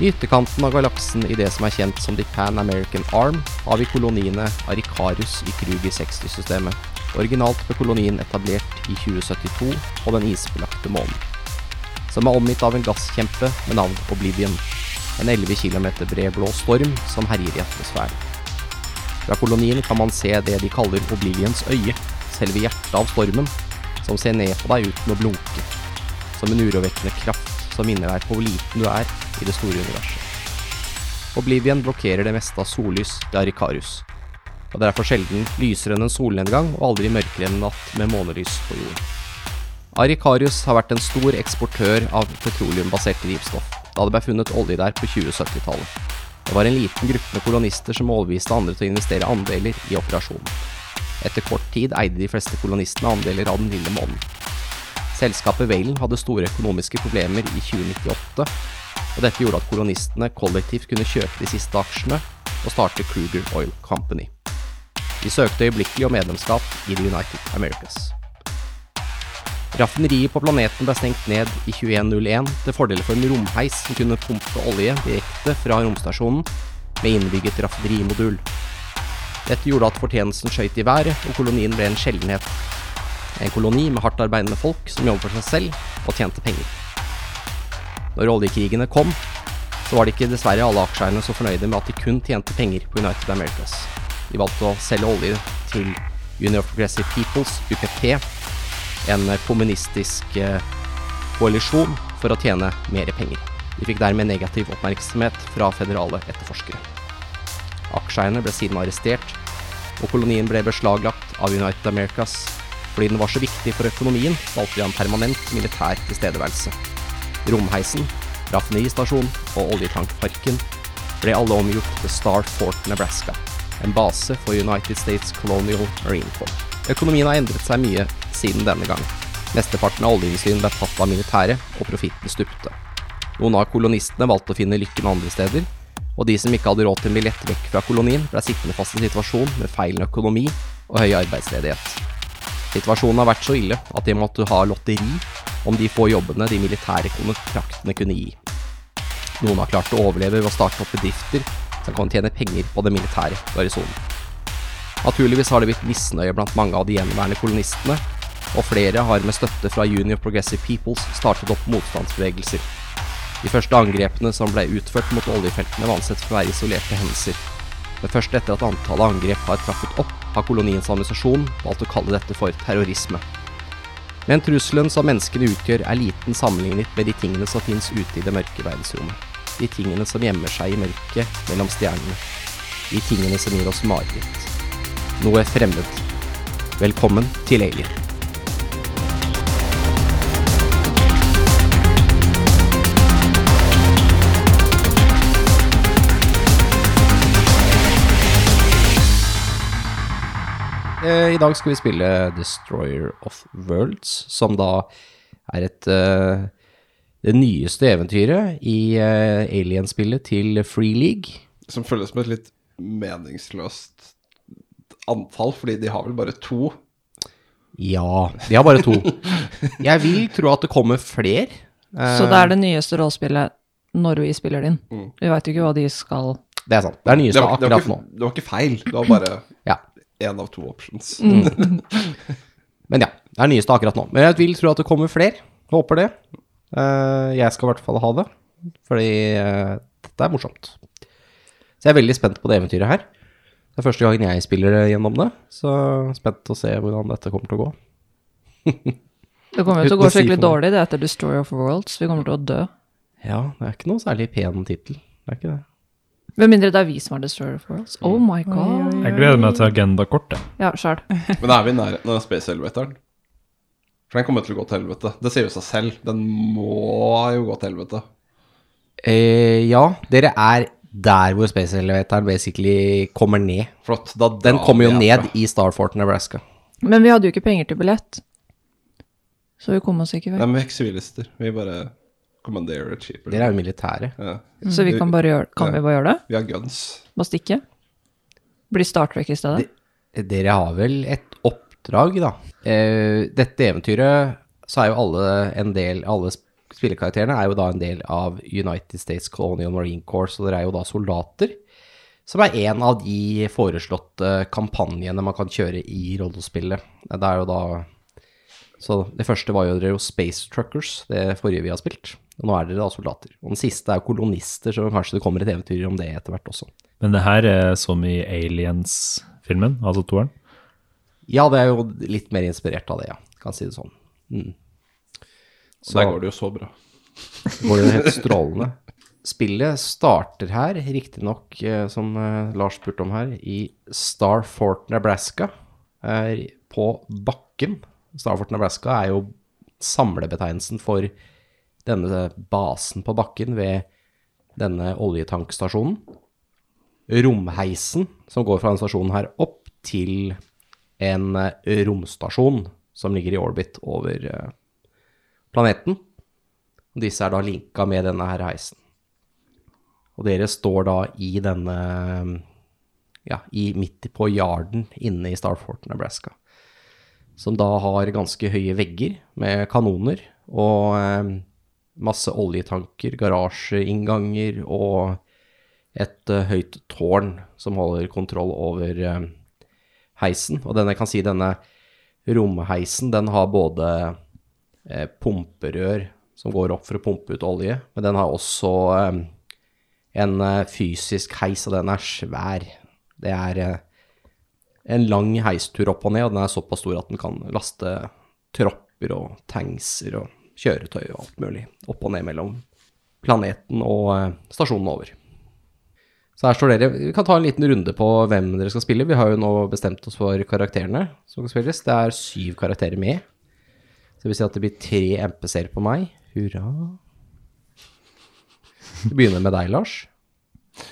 I ytterkanten av galaksen i det som er kjent som The Pan American Arm, har vi koloniene Arikarus i Krugi 60-systemet. Originalt ble kolonien etablert i 2072 på den isbelagte månen. Som er omgitt av en gasskjempe med navn Oblivion. En 11 km bred blå storm som herjer i atmosfæren. Fra kolonien kan man se det de kaller Oblivions øye, selve hjertet av stormen, som ser ned på deg uten å blunke. Som en urovekkende kraft som minner deg på hvor liten du er i det store universet. Oblivion blokkerer det meste av sollys til Arikarus, og det er derfor sjelden lysere enn en solnedgang og aldri mørkere enn en natt med månelys på jorden. Arikarius har vært en stor eksportør av petroleumbasert drivstoff, da det ble funnet olje der på 2070-tallet. Det var en liten gruppe med kolonister som overbeviste andre til å investere andeler i operasjonen. Etter kort tid eide de fleste kolonistene andeler av den lille månen. Selskapet Valen hadde store økonomiske problemer i 2098, og dette gjorde at kolonistene kollektivt kunne kjøpe de siste aksjene og starte Kruger Oil Company. De søkte øyeblikkelig om medlemskap i The United Americas. Raffineriet på planeten ble stengt ned i 2101 til fordel for en romheis som kunne pumpe olje direkte fra romstasjonen med innbygget raffinerimodul. Dette gjorde at fortjenesten skøyt i været, og kolonien ble en sjeldenhet. En koloni med hardt arbeidende folk som jobbet for seg selv og tjente penger. Når oljekrigene kom, så var det ikke dessverre alle aksjeierne så fornøyde med at de kun tjente penger på United Americas. De valgte å selge olje til Union of Progressive Peoples, UPP, en kommunistisk eh, koalisjon for å tjene mer penger. De fikk dermed negativ oppmerksomhet fra federale etterforskere. Aksjeierne ble siden arrestert, og kolonien ble beslaglagt av United Americas. Fordi den var så viktig for økonomien, valgte de en permanent militær tilstedeværelse. Romheisen, raffineristasjonen og oljetankparken ble alle omgjort til Star Fort, Nebraska, en base for United States Colonial Marine Corps. Økonomien har endret seg mye siden denne gang. Mesteparten av oljeindustrien ble tatt av militæret, og profitten stupte. Noen av kolonistene valgte å finne lykken andre steder, og de som ikke hadde råd til en billett vekk fra kolonien, ble sittende fast i en situasjon med feil økonomi og høy arbeidsledighet. Situasjonen har vært så ille at de måtte ha lotteri om de få jobbene de militære kontraktene kunne gi. Noen har klart å overleve ved å starte opp bedrifter som kan tjene penger på den militære garnisonen. Naturligvis har det blitt misnøye blant mange av de gjenværende kolonistene, og flere har med støtte fra Union Progressive Peoples startet opp motstandsbevegelser. De første angrepene som ble utført mot oljefeltene var ansett for å være isolerte hendelser. Men først etter at antallet angrep har trappet opp, har koloniens administrasjon valgt å kalle dette for terrorisme. Men trusselen som menneskene utgjør, er liten sammenlignet med de tingene som finnes ute i det mørke verdensrommet. De tingene som gjemmer seg i mørket mellom stjernene. De tingene som gir oss mareritt. Noe fremmed. Velkommen til Alien. I dag skal vi spille Destroyer of Worlds, som da er et eh, det nyeste eventyret i eh, Alien-spillet til Free League. Som føles som et litt meningsløst antall, fordi de har vel bare to. Ja, de har bare to. Jeg vil tro at det kommer fler. Så det er det nyeste rollespillet når vi spiller det inn. Vi veit jo ikke hva de skal Det er sant. Det er nyeste Det var, det, akkurat ikke, nå. det var ikke feil, det var bare Ja. Én av to options. Men ja, det er nyeste akkurat nå. Men jeg vil tro at det kommer flere. Håper det. Eh, jeg skal i hvert fall ha det, fordi eh, dette er morsomt. Så jeg er veldig spent på det eventyret her. Det er første gangen jeg spiller gjennom det, så jeg er spent å se hvordan dette kommer til å gå. Det kommer jo til å gå skikkelig dårlig. Det heter Destroy of Worlds. Vi kommer til å dø. Ja, det er ikke noe særlig pen tittel. Det er ikke det. Med mindre det er vi som har Destroyer for oss. Oh my god. Jeg gleder meg til agendakortet. Ja, sjøl. Men er vi nær av Space Elevatoren? For den kommer til å gå til helvete. Det sier jo seg selv. Den må jo gå til helvete. Eh, ja, dere er der hvor Space Elevatoren basically kommer ned. Flott. Da Den kommer jo ned i Starfort, Nebraska. Men vi hadde jo ikke penger til billett. Så vi kom oss ikke Nei, men vi er ikke sivilister. Vi bare commanderer er cheaper. Dere er jo militære. Ja. Så vi kan bare gjøre Kan vi bare gjøre det? Vi har guns. Bare stikke? Bli Star Trek i stedet? Dere har vel et oppdrag, da. Eh, dette eventyret, så er jo alle en del Alle spillekarakterene er jo da en del av United States Colonial Marine Corps, så dere er jo da soldater. Som er en av de foreslåtte kampanjene man kan kjøre i rollespillet. Det er jo da Så det første var jo dere jo Space Truckers, det forrige vi har spilt. Og nå er dere da soldater. Og den siste er kolonister, så kanskje det kommer et eventyr om det etter hvert også. Men det her er som i Aliens-filmen, altså toeren. Ja, det er jo litt mer inspirert av det, ja. Kan si det sånn. Mm. Så der går det jo så bra. går det helt strålende. Spillet starter her, riktignok, eh, som eh, Lars spurte om her, i Starfort, Nebraska. Er på bakken. Starfort, Nebraska er jo samlebetegnelsen for denne basen på bakken ved denne oljetankstasjonen. Romheisen som går fra denne stasjonen her opp til en eh, romstasjon som ligger i orbit over eh, planeten. Disse er da linka med denne her heisen. Og dere står da i denne Ja, i, midt på yarden inne i Starfort, Nebraska. Som da har ganske høye vegger med kanoner og eh, masse oljetanker, garasjeinnganger og et eh, høyt tårn som holder kontroll over eh, heisen. Og denne, jeg kan si denne romheisen, den har både eh, pumperør som går opp for å pumpe ut olje, men den har også eh, en eh, fysisk heis, og den er svær. Det er en lang heistur opp og ned, og den er såpass stor at den kan laste tropper og tankser og kjøretøy og alt mulig opp og ned mellom planeten og eh, stasjonen over. Så her står dere. Vi kan ta en liten runde på hvem dere skal spille. Vi har jo nå bestemt oss for karakterene som skal spilles. Det er syv karakterer med. Så det vil si at det blir tre MPC-er på meg. Hurra. Vi begynner med deg, Lars.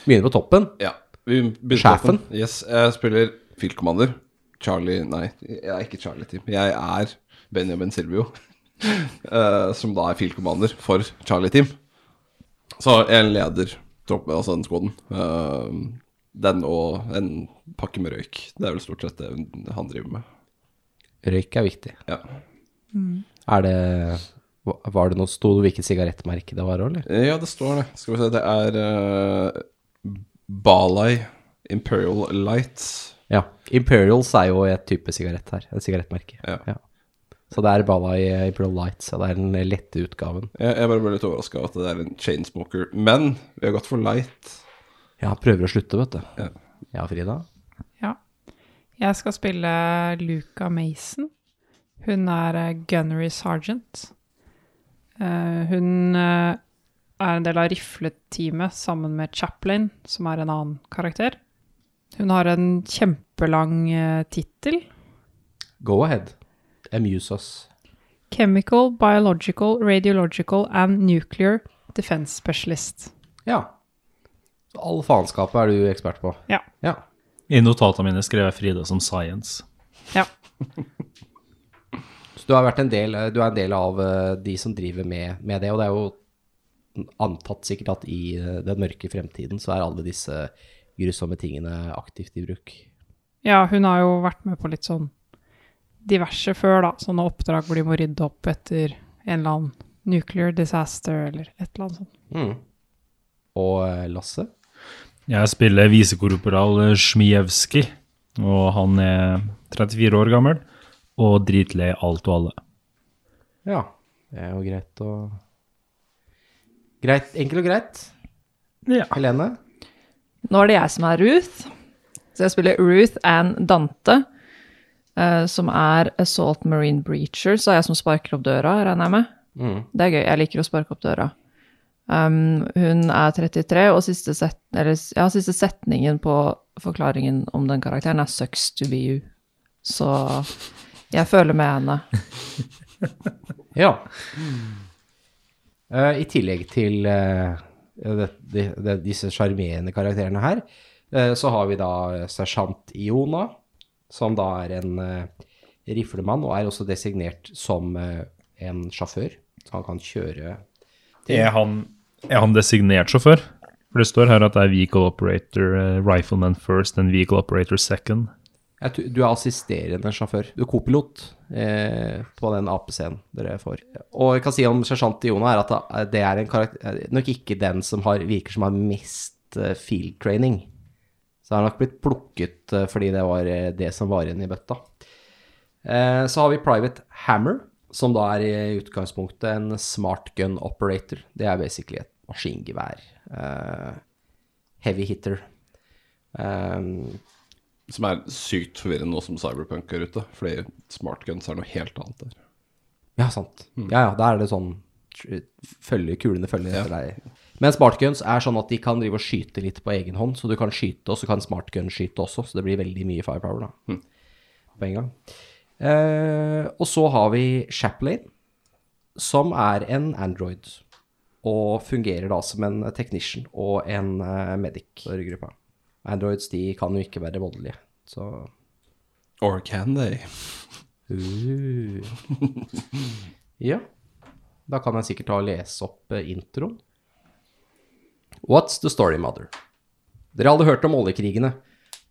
Begynner på toppen. Ja. Vi begynner Sjefen? Yes, jeg spiller Field Commander. Charlie Nei, jeg er ikke Charlie Team. Jeg er Benjamin Silvio. eh, som da er Field Commander for Charlie Team. Så jeg leder troppen, altså den skåden. Eh, den og en pakke med røyk. Det er vel stort sett det han driver med. Røyk er viktig. Ja. Er det Var det noe Sto det hvilket sigarettmerke det var, eller? Ja, det står det. Skal vi se, det er uh, Balai Imperial Lights. Ja. Imperials er jo et type sigarett her. Et sigarettmerke. Ja. Så det er Bala i Imperial Lights, og det er den lette utgaven. Jeg, jeg bare ble litt overraska over at det er en chainsmoker. Men vi har gått for light. Ja, prøver å slutte, vet du. Ja. Ja, Frida? Ja. Jeg skal spille Luca Mason. Hun er eh, gunnery sergeant. Eh, hun eh, er en del av rifleteamet sammen med Chaplin, som er en annen karakter. Hun har en kjempelang uh, tittel. Go ahead. Amuse us. Chemical, Biological, Radiological and Nuclear Defense Specialist. Ja. Så all faenskapet er du ekspert på. Ja. Ja. I notatene mine skrev jeg Frida som science. ja. Så du har vært en del, du er en del av eh, de som driver med, med det, og det er jo antatt sikkert at i eh, den mørke fremtiden så er alle disse grusomme tingene aktivt i bruk. Ja, hun har jo vært med på litt sånn diverse før, da. Sånne oppdrag hvor de må rydde opp etter en eller annen nuclear disaster eller et eller annet sånt. Mm. Og eh, Lasse? Jeg spiller visekorporal Smijewski, og han er 34 år gammel og dritlei alt og alle. Ja, det er jo greit å Greit, enkelt og greit. Ja. Helene? Nå er det jeg som er Ruth. Så jeg spiller Ruth Ann Dante, uh, som er Assault Marine Breacher. Så er jeg som sparker opp døra, regner jeg med. Mm. Det er gøy. Jeg liker å sparke opp døra. Um, hun er 33, og siste, set, eller, ja, siste setningen på forklaringen om den karakteren er 'sucks to be you'. Så jeg føler med henne. Ja. Uh, I tillegg til eh, det, disse sjarmerende karakterene her, eh, så har vi da sersjant Iona, som da er en riflemann, og er også designert som eh, en sjåfør. Så han kan kjøre Er han, er han designert sjåfør? For det står her at det er vehicle operator, eh, rifleman first and vehicle operator second. Du er assisterende sjåfør. Du er kopilot eh, på den APC-en dere får. Og jeg kan si om sersjant Iona er at det er en karakter, nok ikke den som har, virker som har mest eh, field training. Så han har nok blitt plukket eh, fordi det var eh, det som var igjen i bøtta. Eh, så har vi Private Hammer, som da er i utgangspunktet en smart gun operator. Det er basically et maskingevær. Eh, heavy hitter. Um, Som er sykt forvirrende nå som Cyberpunk er ute. Fordi smart guns er noe helt annet der. Ja, sant. Ja, ja, da er det sånn følge, Kulene følger etter deg. Men smartguns er sånn at de kan drive og skyte litt på egen hånd. Så du kan skyte, og så kan smartgun skyte også. Så det blir veldig mye firepower da. På en gang. Eh, og så har vi Chaplain, som er en android. Og fungerer da som en technician og en medic, medic for gruppa. Androids de kan jo ikke være voldelige. Så Or can they? Uh. ja. Da kan jeg sikkert ta og lese opp eh, introen. What's the story, mother? Dere hadde hørt om oljekrigene.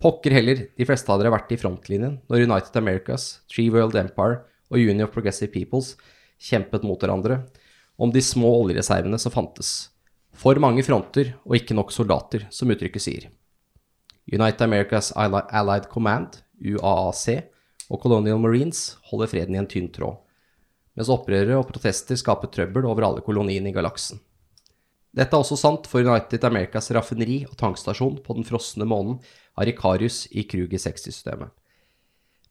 Pokker heller, de fleste av dere har vært i frontlinjen når United Americas, Tree World Empire og Union of Progressive Peoples kjempet mot hverandre om de små oljereservene som fantes. For mange fronter og ikke nok soldater, som uttrykket sier. United Americas Allied Command, UAAC, og Colonial Marines holder freden i en tynn tråd, mens opprørere og protester skaper trøbbel over alle koloniene i galaksen. Dette er også sant for United Americas raffineri og tankstasjon på den frosne månen Arikarius i Kruger 60-systemet.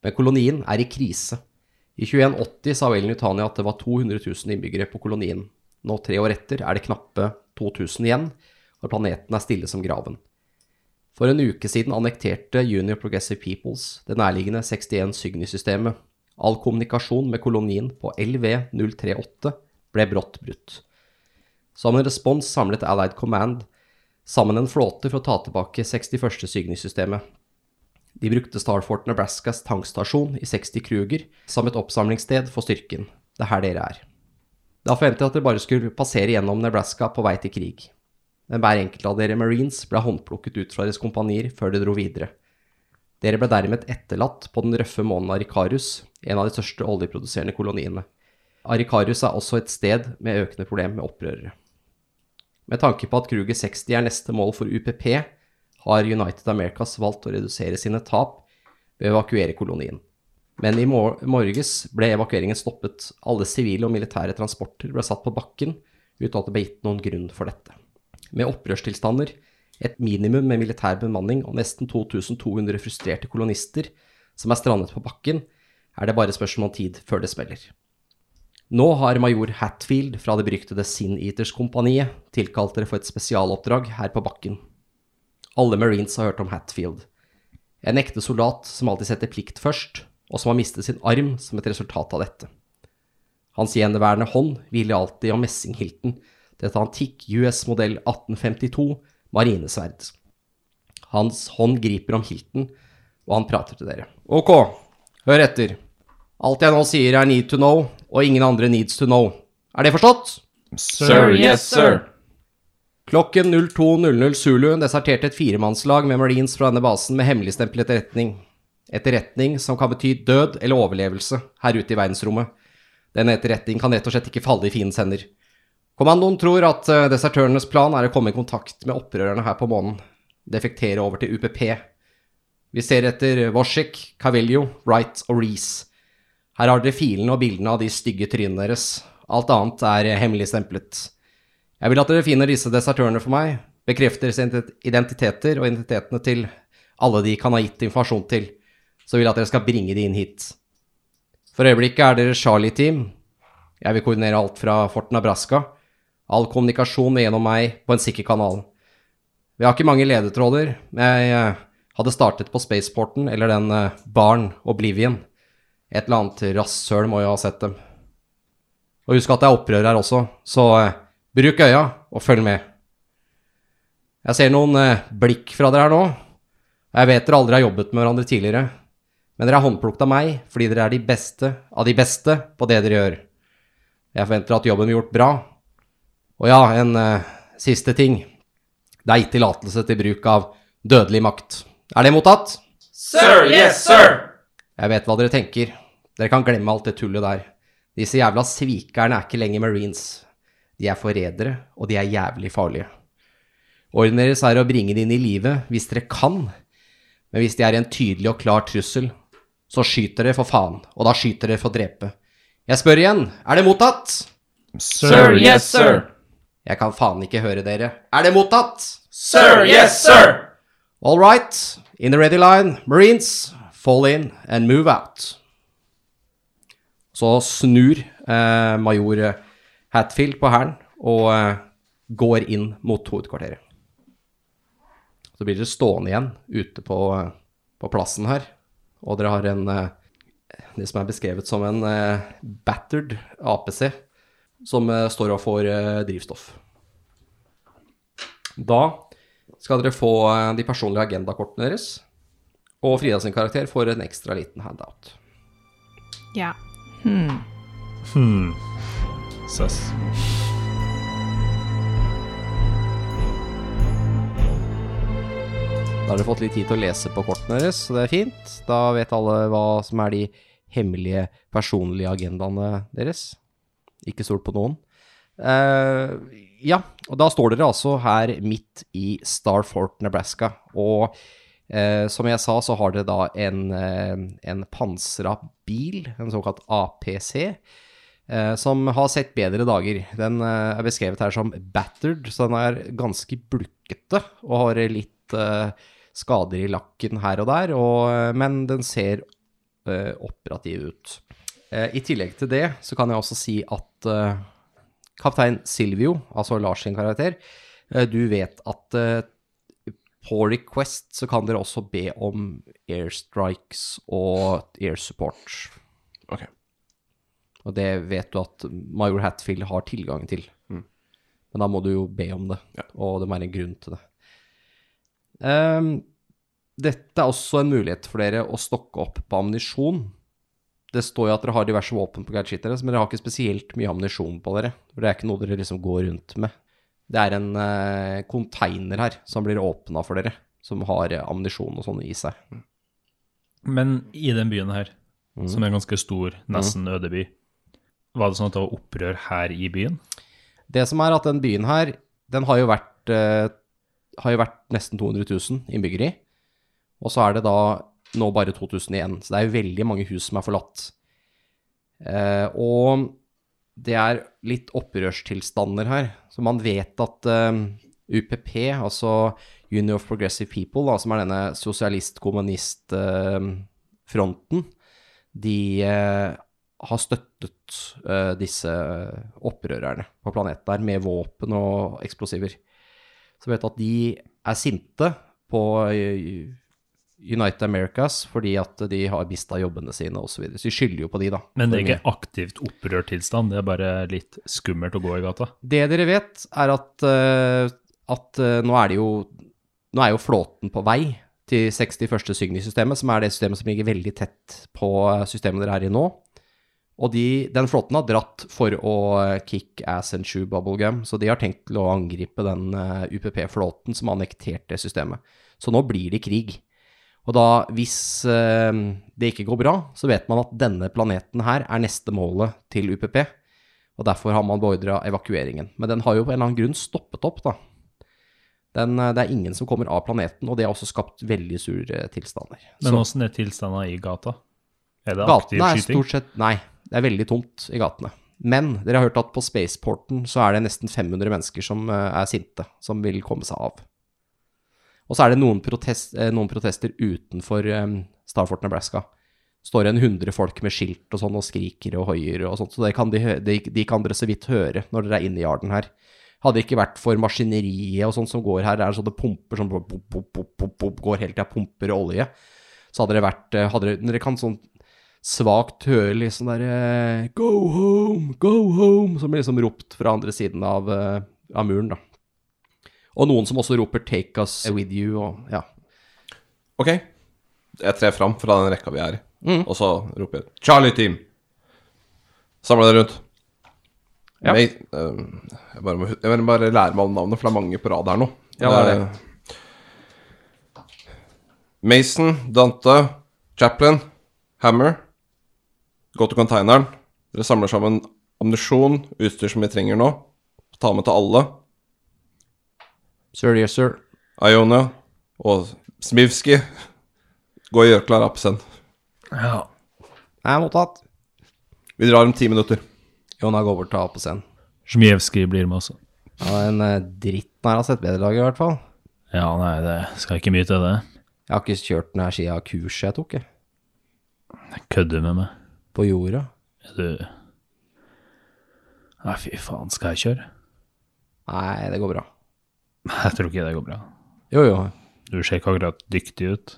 Men kolonien er i krise. I 2180 sa Ellen Utania at det var 200 000 innbyggere på kolonien. Nå, tre år etter, er det knappe 2000 igjen, og planeten er stille som graven. For en uke siden annekterte Junior Progressive Peoples det nærliggende 61 Sygny-systemet. All kommunikasjon med kolonien på LV038 ble brått brutt. Som en respons samlet Allied Command sammen en flåte for å ta tilbake 61. Sygny-systemet. De brukte Starfort Nebraskas tankstasjon i 60 Kruger som et oppsamlingssted for styrken. Det er her dere er. Da forventet jeg at dere bare skulle passere gjennom Nebraska på vei til krig. Men hver enkelt av dere marines ble håndplukket ut fra deres kompanier før de dro videre. Dere ble dermed etterlatt på den røffe månen Arikarius, en av de største oljeproduserende koloniene. Arikarius er også et sted med økende problem med opprørere. Med tanke på at Kruger 60 er neste mål for UPP, har United Americas valgt å redusere sine tap ved å evakuere kolonien. Men i mor morges ble evakueringen stoppet. Alle sivile og militære transporter ble satt på bakken uten at det ble gitt noen grunn for dette. Med opprørstilstander, et minimum med militær bemanning og nesten 2200 frustrerte kolonister som er strandet på bakken, er det bare spørsmål om tid før det smeller. Nå har major Hatfield fra det beryktede Sin Eaters-kompaniet tilkalt dere for et spesialoppdrag her på bakken. Alle marines har hørt om Hatfield. En ekte soldat som alltid setter plikt først, og som har mistet sin arm som et resultat av dette. Hans gjenværende hånd hviler alltid om messinghilten til et antikk US modell 1852 marinesverd. Hans hånd griper om hilten, og han prater til dere. Ok, hør etter. Alt jeg nå sier er need to know, og ingen andre needs to know. Er det forstått? Sir, yes, sir. Klokken 02.00 Zulu deserterte et firemannslag med marines fra denne basen med hemmeligstemplet etterretning. Etterretning som kan bety død eller overlevelse her ute i verdensrommet. Denne etterretning kan rett og slett ikke falle i fiendens hender. Kommandoen tror at eh, desertørenes plan er å komme i kontakt med opprørerne her på månen. Defektere over til UPP. Vi ser etter Woshik, Cavillo, Wright og Reece. Her har dere filene og bildene av de stygge trynene deres. Alt annet er eh, hemmeligstemplet. Jeg vil at dere finner disse desertørene for meg, bekrefter sine identiteter og identitetene til alle de kan ha gitt informasjon til, så vil jeg at dere skal bringe de inn hit. For øyeblikket er dere Charlie-team. Jeg vil koordinere alt fra Fort Nebraska. All kommunikasjon gjennom meg på en sikker kanal. Vi har ikke mange ledetråder, jeg eh, hadde startet på Spaceporten eller den baren Barn Oblivion. Et eller annet rasshøl må jo ha sett dem. Og husk at det er opprør her også, så eh, bruk øya og følg med. Jeg ser noen eh, blikk fra dere her nå. Jeg vet dere aldri har jobbet med hverandre tidligere, men dere er håndplukket av meg fordi dere er de beste av de beste på det dere gjør. Jeg forventer at jobben blir gjort bra. Og ja, en uh, siste ting. Det er gitt tillatelse til bruk av dødelig makt. Er det mottatt? Sir, yes, sir! Jeg vet hva dere tenker. Dere kan glemme alt det tullet der. Disse jævla svikerne er ikke lenger marines. De er forrædere, og de er jævlig farlige. Ordenen deres er å bringe dem inn i live hvis dere kan, men hvis de er en tydelig og klar trussel, så skyter dere for faen, og da skyter dere for å drepe. Jeg spør igjen, er det mottatt? Sir, yes, sir! Jeg kan faen ikke høre dere. Er det mottatt? Sir, yes, sir! All right, in the ready line, Marines, fall in and move out. Så snur eh, major Hatfield på hæren og eh, går inn mot hovedkvarteret. Så blir dere stående igjen ute på, eh, på plassen her, og dere har en eh, det som er beskrevet som en eh, battered APC, som eh, står og får eh, drivstoff. Da skal dere få eh, de personlige agendakortene deres, og Frida sin karakter får en ekstra liten handout. Ja. Søs. Da har dere fått litt tid til å lese på kortene deres, så det er fint. Da vet alle hva som er de hemmelige, personlige agendaene deres. Ikke stol på noen. Uh, ja, og da står dere altså her midt i Starfort, Nebraska. Og uh, som jeg sa, så har dere da en, uh, en pansra bil, en såkalt APC. som har sett bedre dager. Den er beskrevet her som battered, så den er ganske bulkete og har litt skader i lakken her og der, og, men den ser operativ ut. Eh, I tillegg til det så kan jeg også si at eh, kaptein Silvio, altså Lars sin karakter, eh, du vet at på request så kan dere også be om airstrikes og air support. Ok. Og det vet du at major Hatfield har tilgang til. Men da må du jo be om det, Ja. og det må være en grunn til det. Um, dette er også en mulighet for dere å stokke opp på ammunisjon. Det står jo at dere har diverse våpen på gadgetet deres, men dere har ikke spesielt mye ammunisjon på dere. For det er ikke noe dere liksom går rundt med. Det er en konteiner container her som blir åpna for dere, som har uh, ammunisjon og sånn i seg. Men i den byen her, som er en ganske stor, nesten øde by, var det sånn at det var opprør her i byen? Det som er at den byen her, den har jo vært, uh, har jo vært nesten 200 000 innbyggere i. Og så er det da nå bare 2001. Så det er jo veldig mange hus som er forlatt. Eh, og det er litt opprørstilstander her. Så man vet at eh, UPP, altså Union of Progressive People, da, som er denne sosialist-kommunist-fronten, de eh, har støttet eh, disse opprørerne på planeten der med våpen og eksplosiver. Så vet at de er sinte på eh, United Americas fordi at de har mista jobbene sine osv. Så, videre. så de skylder jo på de, da. Men det er ikke aktivt opprørt tilstand, det er bare litt skummelt å gå i gata. Det dere vet, er at, eh, at eh, nå er det jo Nå er jo flåten på vei til 61. Signy-systemet, som er det systemet som ligger veldig tett på eh, systemet dere er i nå. Og de, den flåten har dratt for å kick ass and chew bubblegum, så de har tenkt til å angripe den UPP-flåten som annekterte systemet. Så nå blir det krig. Og da, hvis eh, det ikke går bra, så vet man at denne planeten her er neste målet til UPP. Og derfor har man beordra evakueringen. Men den har jo på en eller annen grunn stoppet opp, da. Den, eh, det er ingen som kommer av planeten, og det har også skapt veldig sure tilstander. Men åssen er tilstanden i gata? Er det aktiv gatene er skyting? stort sett Nei, det er veldig tomt i gatene. Men dere har hørt at på Spaceporten så er det nesten 500 mennesker som eh, er sinte, som vil komme seg av. Og så er det noen, protest, eh, noen protester utenfor um, Starfort, Nebraska. Står en 100 folk med skilt og sånn og skriker og hoier og sånt, så det kan de, de, de kan dere så vidt høre når dere er inne i yarden her. Hadde det ikke vært for maskineriet og sånt som går her, det er sånn det pumper som bop, bop, bop, går hele tida, pumper olje, så hadde det vært eh, hadde dere, Dere kan sånn svakt høre litt sånn derre Go home, go home, som blir liksom ropt fra andre siden av, eh, av muren, da. Og noen som også roper 'take us with you', og ja. Ok. Jeg trer fram fra den rekka vi er i, og så roper jeg 'Charlie Team'. Samle dere rundt. Ja. May, eh, jeg, bare må, jeg vil bare lære meg alle navnet, for det er mange på rad her nå. Ja, det er det. Eh, Mason, Dante, Chaplin, Hammer. Gå til containeren. Dere samler sammen ammunisjon, utstyr som vi trenger nå. Ta med til alle. Sir, yes, sir. Iona og Smivski. Gå og gjør klar Apsen. Ja. Er mottatt. Vi drar om ti minutter. Jonna går bort til A på scenen. Smijevskij blir med også. Ja, en eh, dritt når jeg har sett bedre dager, i hvert fall. Ja, nei, det skal ikke mye til det. Jeg har ikke kjørt den her siden kurset jeg tok, jeg. Kødder med meg. På jorda. Er du Nei, fy faen, skal jeg kjøre? Nei, det går bra. Jeg tror ikke det går bra. Jo, jo. Du ser ikke akkurat dyktig ut.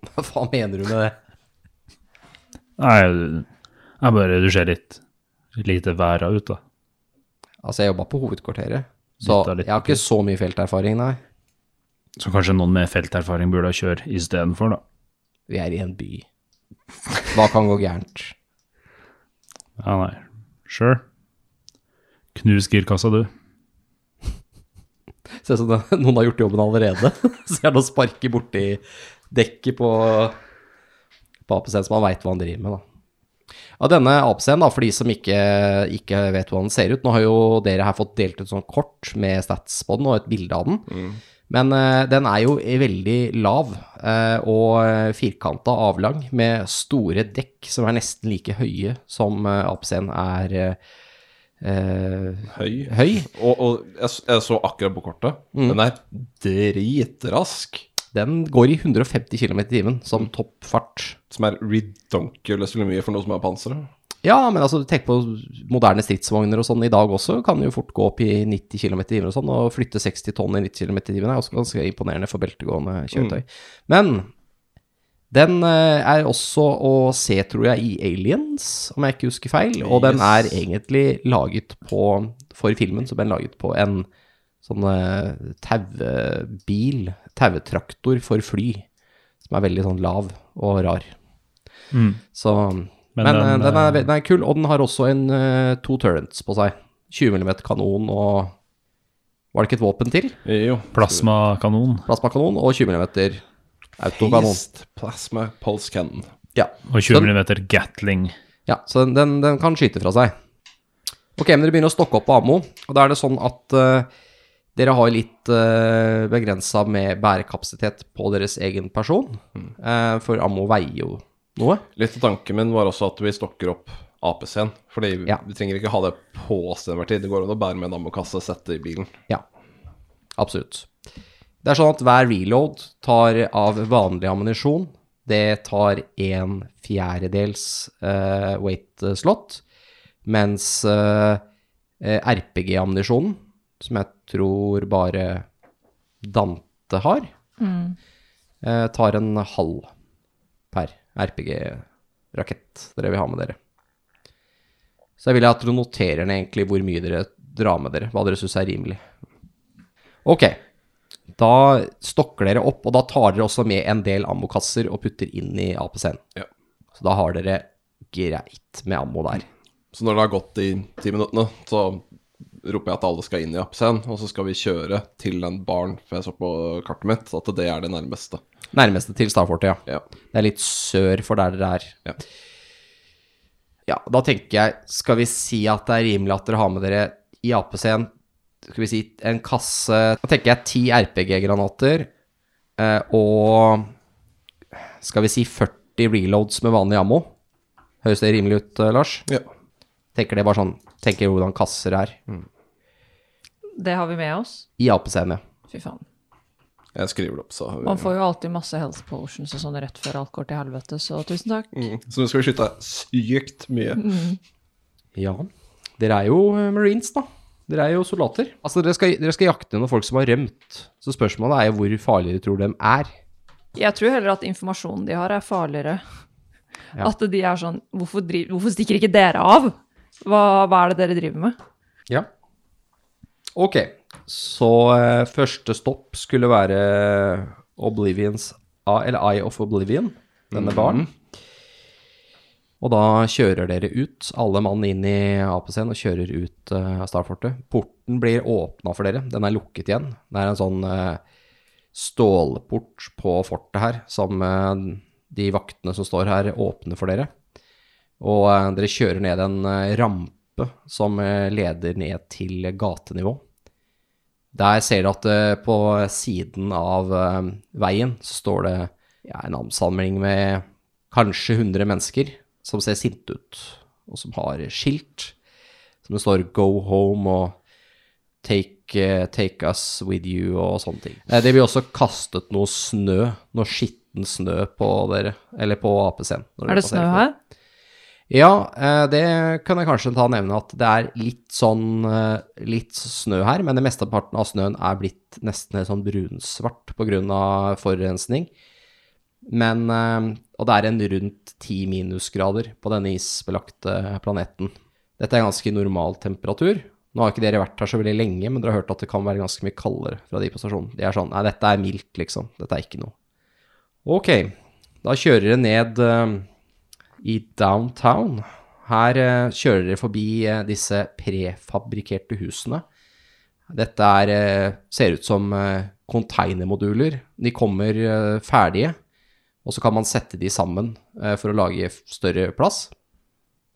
Hva faen mener du med det? Nei, jeg bare Du ser litt lite væra ut, da. Altså, jeg jobba på hovedkvarteret. Så jeg har ikke så mye felterfaring, nei. Så kanskje noen med felterfaring burde kjøre istedenfor, da. Vi er i en by. Hva kan gå gærent? Ja, nei. Sure. Knus girkassa, du. Ser ut som noen har gjort jobben allerede. Så jeg nå sparker borti dekket på, på APC-en, så man veit hva han driver med, da. Av denne APC-en, for de som ikke, ikke vet hvordan den ser ut Nå har jo dere her fått delt ut sånn kort med stats på den og et bilde av den. Men uh, den er jo veldig lav uh, og firkanta avlang med store dekk som er nesten like høye som uh, APC-en er eh, eh, Høy. høy. Og, og jeg, jeg så akkurat på kortet. Den er dritrask. Den går i 150 km i timen som toppfart. Som er redonkulous mye for noe som er panseret. Ja, men altså, tenk på moderne stridsvogner og sånn i dag også, kan jo fort gå opp i 90 km i timen og sånn, og flytte 60 tonn i 90 km i timen er også ganske imponerende for beltegående kjøretøy. Men den eh, er også å se, tror jeg, i Aliens, om jeg ikke husker feil, og den er egentlig laget på, for filmen, så ble den laget på en sånn taubil, tauebil, tauetraktor for fly, som er veldig sånn lav og rar. Så men, Men eh, den, den, er, eh, den er kul, og den har også en eh, to turrets på seg. 20 mm kanon og Var det ikke et våpen til? Jo. Plasmakanon Plasmakanon og 20 mm autokanon. Phased Plasma Pulse Cannon. Ja. og 20 Så- mm Gatling. ja, så den, den, den kan skyte fra seg. Ok, men dere begynner å stokke opp på ammo, og da er det sånn at uh, dere har litt uh, begrensa med bærekapasitet på deres egen person, eh, for ammo veier jo noe. Litt av tanken min var også at vi stokker opp APC-en. Fordi Ja. vi trenger ikke ha det på oss til enhver tid. Det går an å bære med en ammokasse, sette i bilen. Ja, absolutt. Det er sånn at hver reload tar av vanlig ammunisjon. Det tar en fjerdedels uh, weight slot, mens eh, eh, RPG-ammunisjonen, som jeg tror bare Dante har, eh, tar en halv per RPG-rakett dere vil ha med dere. Så jeg vil at dere noterer ned egentlig hvor mye dere drar med dere, hva dere syns er rimelig. Ok, da stokker dere opp, og da tar dere også med en del ammokasser og putter inn i APC-en. Ja. Så da har dere greit med ammo der. Så når det har gått de ti minuttene, så roper jeg at alle skal inn i APC-en, og så skal vi kjøre til en barn, for jeg så på kartet mitt at det er det nærmeste. Nærmeste til Starfortet, ja. Ja. Det er litt sør for der dere er. Ja. Ja, da tenker jeg, skal vi si at det er rimelig at dere har med dere i APC-en, skal vi si en kasse, da tenker jeg 10 RPG-granater, eh, og skal vi si 40 reloads med vanlig ammo. Høres det rimelig ut, eh, Lars? Ja. Tenker det bare sånn, tenker hvordan kasser er. Det har vi med oss. I APC-en, ja. Fy faen. Jeg skriver det opp, så har vi Man får jo alltid masse health potions og sånn rett før alt går til helvete, så tusen takk. mm. Så nå skal vi skyte sykt mye. Ja, dere er jo eh, marines da. Dere er jo soldater. Altså, dere skal, dere skal jakte noen folk som har rømt. Så spørsmålet er jo hvor farlige dere tror de er. Jeg tror heller at informasjonen de har, er farligere. Ja. At de er sånn hvorfor, driv, hvorfor stikker ikke dere av? Hva, hva er det dere driver med? Ja. Ok, så eh, første stopp skulle være Oblivions, eller Eye of Oblivion, denne baren. Og da kjører dere ut, alle mann inn i APC-en og kjører ut uh, av Starfortet. Porten blir åpna for dere, den er lukket igjen. Det er en sånn uh, stålport på fortet her, som uh, de vaktene som står her, åpner for dere. Og uh, dere kjører ned en eh, rampe som eh, leder ned til gatenivå. Der ser dere at eh, på siden av eh, veien står det ja, en ansamling med kanskje 100 mennesker som ser sinte ut, og som har skilt som det står 'Go home' og take, eh, 'Take us with you' og sånne ting. Eh, Det blir også kastet noe snø, noe skitten snø på dere, eller på APC-en. Er det snø her? ja, eh, det kan jeg kanskje ta og nevne at det er litt sånn litt snø her, men det meste av snøen er blitt nesten helt sånn brunsvart pga. forurensning. Men Og det er en rundt ti minusgrader på denne isbelagte planeten. Dette er ganske normal temperatur. Nå har ikke dere vært her så veldig lenge, men dere har hørt at det kan være ganske mye kaldere fra de på stasjonen. De er sånn Nei, dette er mildt, liksom. Dette er ikke noe. Ok, da kjører dere ned uh, i downtown. Her uh, kjører dere forbi uh, disse prefabrikerte husene. Dette er, ser ut som containermoduler. De kommer ferdige, og så kan man sette de sammen eh, for å lage større plass.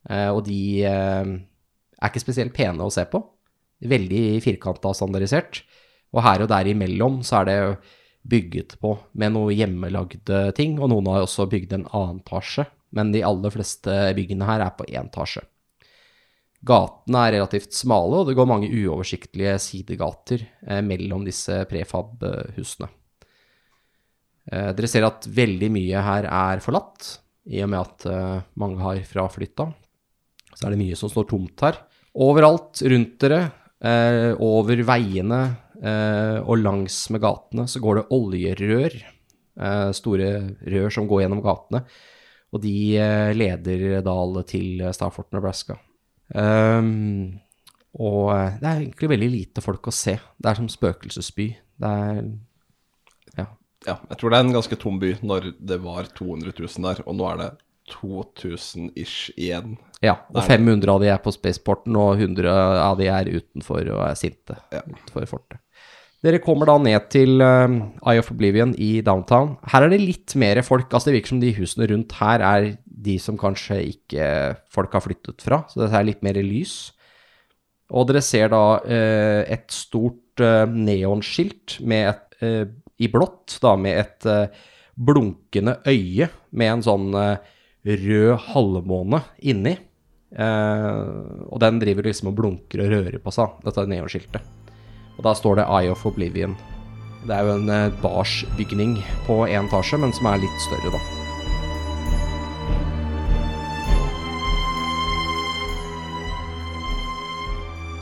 Eh, og de eh, er ikke spesielt pene å se på. Veldig firkanta og standardisert. Og her og der imellom så er det bygget på med noe hjemmelagde ting, og noen har også bygd en annen etasje, men de aller fleste byggene her er på én etasje. Gatene er relativt smale, og det går mange uoversiktlige sidegater mellom disse prefab-husene. Eh, dere ser at veldig mye her er forlatt, i og med at eh, mange har fraflytta. Så er det mye som står tomt her. Overalt rundt dere, eh, over veiene og langs med gatene, så går det oljerør. Store rør som går gjennom gatene. Og de leder alle til Starfort, Nebraska. Og eh, det er egentlig veldig lite folk å se. Det er som spøkelsesby. Det er Ja. Jeg tror det er en ganske tom by når det var 200 000 der, og nå er det 2000 ish igjen. ja og Det er 500 av de er på spaceporten, og 100 av de er utenfor og er sinte Ja. utenfor fortet. Dere kommer da ned til um, Eye of Oblivion i downtown. Her er det litt mer folk. altså Det virker som de husene rundt her er de som kanskje ikke folk har flyttet fra. Så det er litt mer lys. Og dere ser da eh, et stort eh, neonskilt med et, eh, i blått, da med et eh, blunkende øye med en sånn eh, rød halvmåne inni. Eh, og den driver liksom og blunker og rører på seg, dette neonskiltet. Og da står det Eye of Oblivion. Det er jo en eh, barsbygning på én etasje, men som er litt større, da.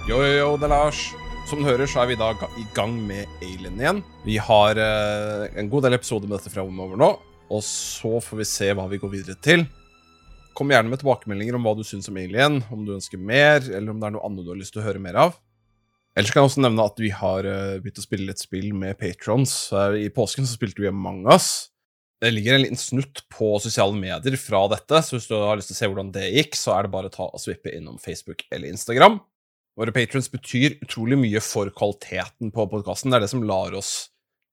Yo, yo, yo, det er Lars. Som du hører, så er vi da i gang med Alien igjen. Vi har eh, en god del episoder med dette framover nå, og så får vi se hva vi går videre til. Kom gjerne med tilbakemeldinger om hva du syns om Alien, om du ønsker mer, eller om det er noe annet du har lyst til å høre mer av. Ellers kan jeg også nevne at vi har eh, begynt å spille litt spill med patrons. I påsken så spilte vi Among Us. Det ligger en liten snutt på sosiale medier fra dette, så hvis du har lyst til å se hvordan det gikk, så er det bare å ta og svippe innom Facebook eller Instagram. Våre patrons betyr utrolig mye for kvaliteten på podkasten. Det er det som lar oss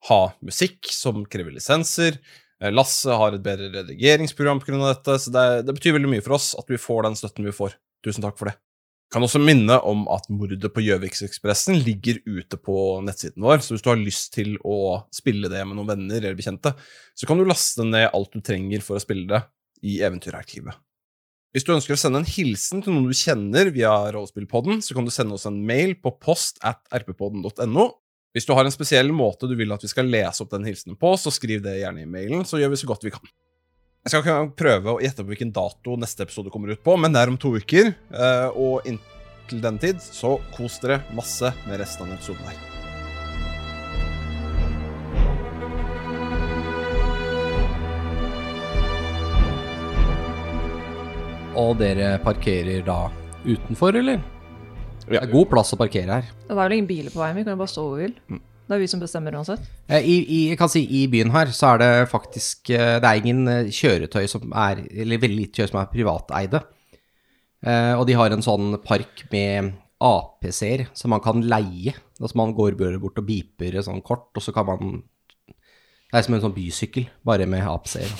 ha musikk som krever lisenser. Eh, Lasse har et bedre redigeringsprogram pga. dette, så det, det betyr veldig mye for oss at vi får den støtten vi får. Tusen takk for det. Kan også minne om at mordet på Gjøviksekspressen ligger ute på nettsiden vår, så hvis du har lyst til å spille det med noen venner eller bekjente, så kan du laste ned alt du trenger for å spille det i Eventyrarkivet. Hvis du ønsker å sende en hilsen til noen du kjenner via Rollespillpodden, så kan du sende oss en mail på post at rppodden.no. Hvis du har en spesiell måte du vil at vi skal lese opp den hilsenen på, så skriv det gjerne i mailen, så gjør vi så godt vi kan. Jeg skal ikke prøve å gjette på hvilken dato neste episode kommer ut på, men det er om to uker, eh, og inntil den tid, så kos dere masse med resten av denne episoden her. Og dere parkerer da utenfor, eller? Det Ja. er god plass å parkere her. Det er vel ingen biler på veien, vi kan jo bare stå hvor vi vil. Det er vi som bestemmer uansett. I, i, jeg kan si, I byen her så er det faktisk eh, Det er ingen eh, kjøretøy som er Eller veldig lite kjøretøy som er privateide. Eh, og de har en sånn park med APC-er som man kan leie. Altså man går bort og beeper et sånt kort, og så kan man Det er som en sånn bysykkel, bare med APC-er.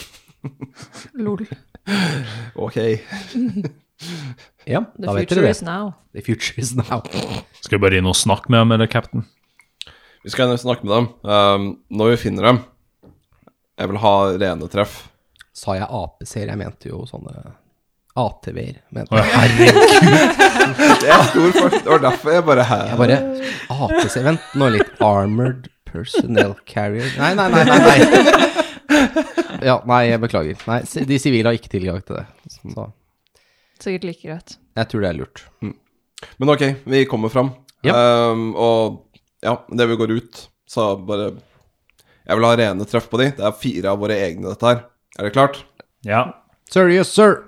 Lol. Ok. Ja, da vet future dere is det. now. The future is now. Skal vi bare inn og snakke med dem, eller cap'n? Vi skal snakke med dem. Um, når vi finner dem Jeg vil ha rene treff. Sa jeg APC-er? Jeg mente jo sånne ATV-er. Å, herregud. Det er stor forskjell. Det var derfor jeg bare her. Jeg bare APC Vent nå litt. Armored Personnel Carrier Nei, nei, nei. nei, nei. Ja, nei, jeg beklager. Nei, de sivile har ikke tilgang til det. Så Sikkert like greit. jeg tror det er lurt. Men ok, vi kommer fram. Ja. Um, og ja, det vi går ut, så bare Jeg vil ha rene treff på de. Det er fire av våre egne, dette her. Er det klart? Ja. Sir, yes, sir.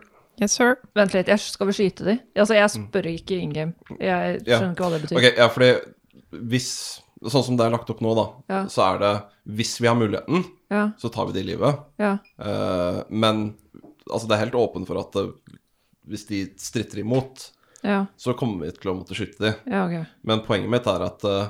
Yes, sir. Vent litt, jeg skal vi skyte de? Altså, jeg spør ikke in game. Jeg Ja. skjønner ikke hva det betyr. Ok, ja, fordi hvis Sånn som det er lagt opp nå, da, Ja. så er det Hvis vi har muligheten, Ja, så tar vi det i livet. ja. Uh, men altså, det er helt åpen for at uh, hvis de stritter imot, Ja, så kommer vi til å måtte skyte de. ja, ok. Men poenget mitt er at eh,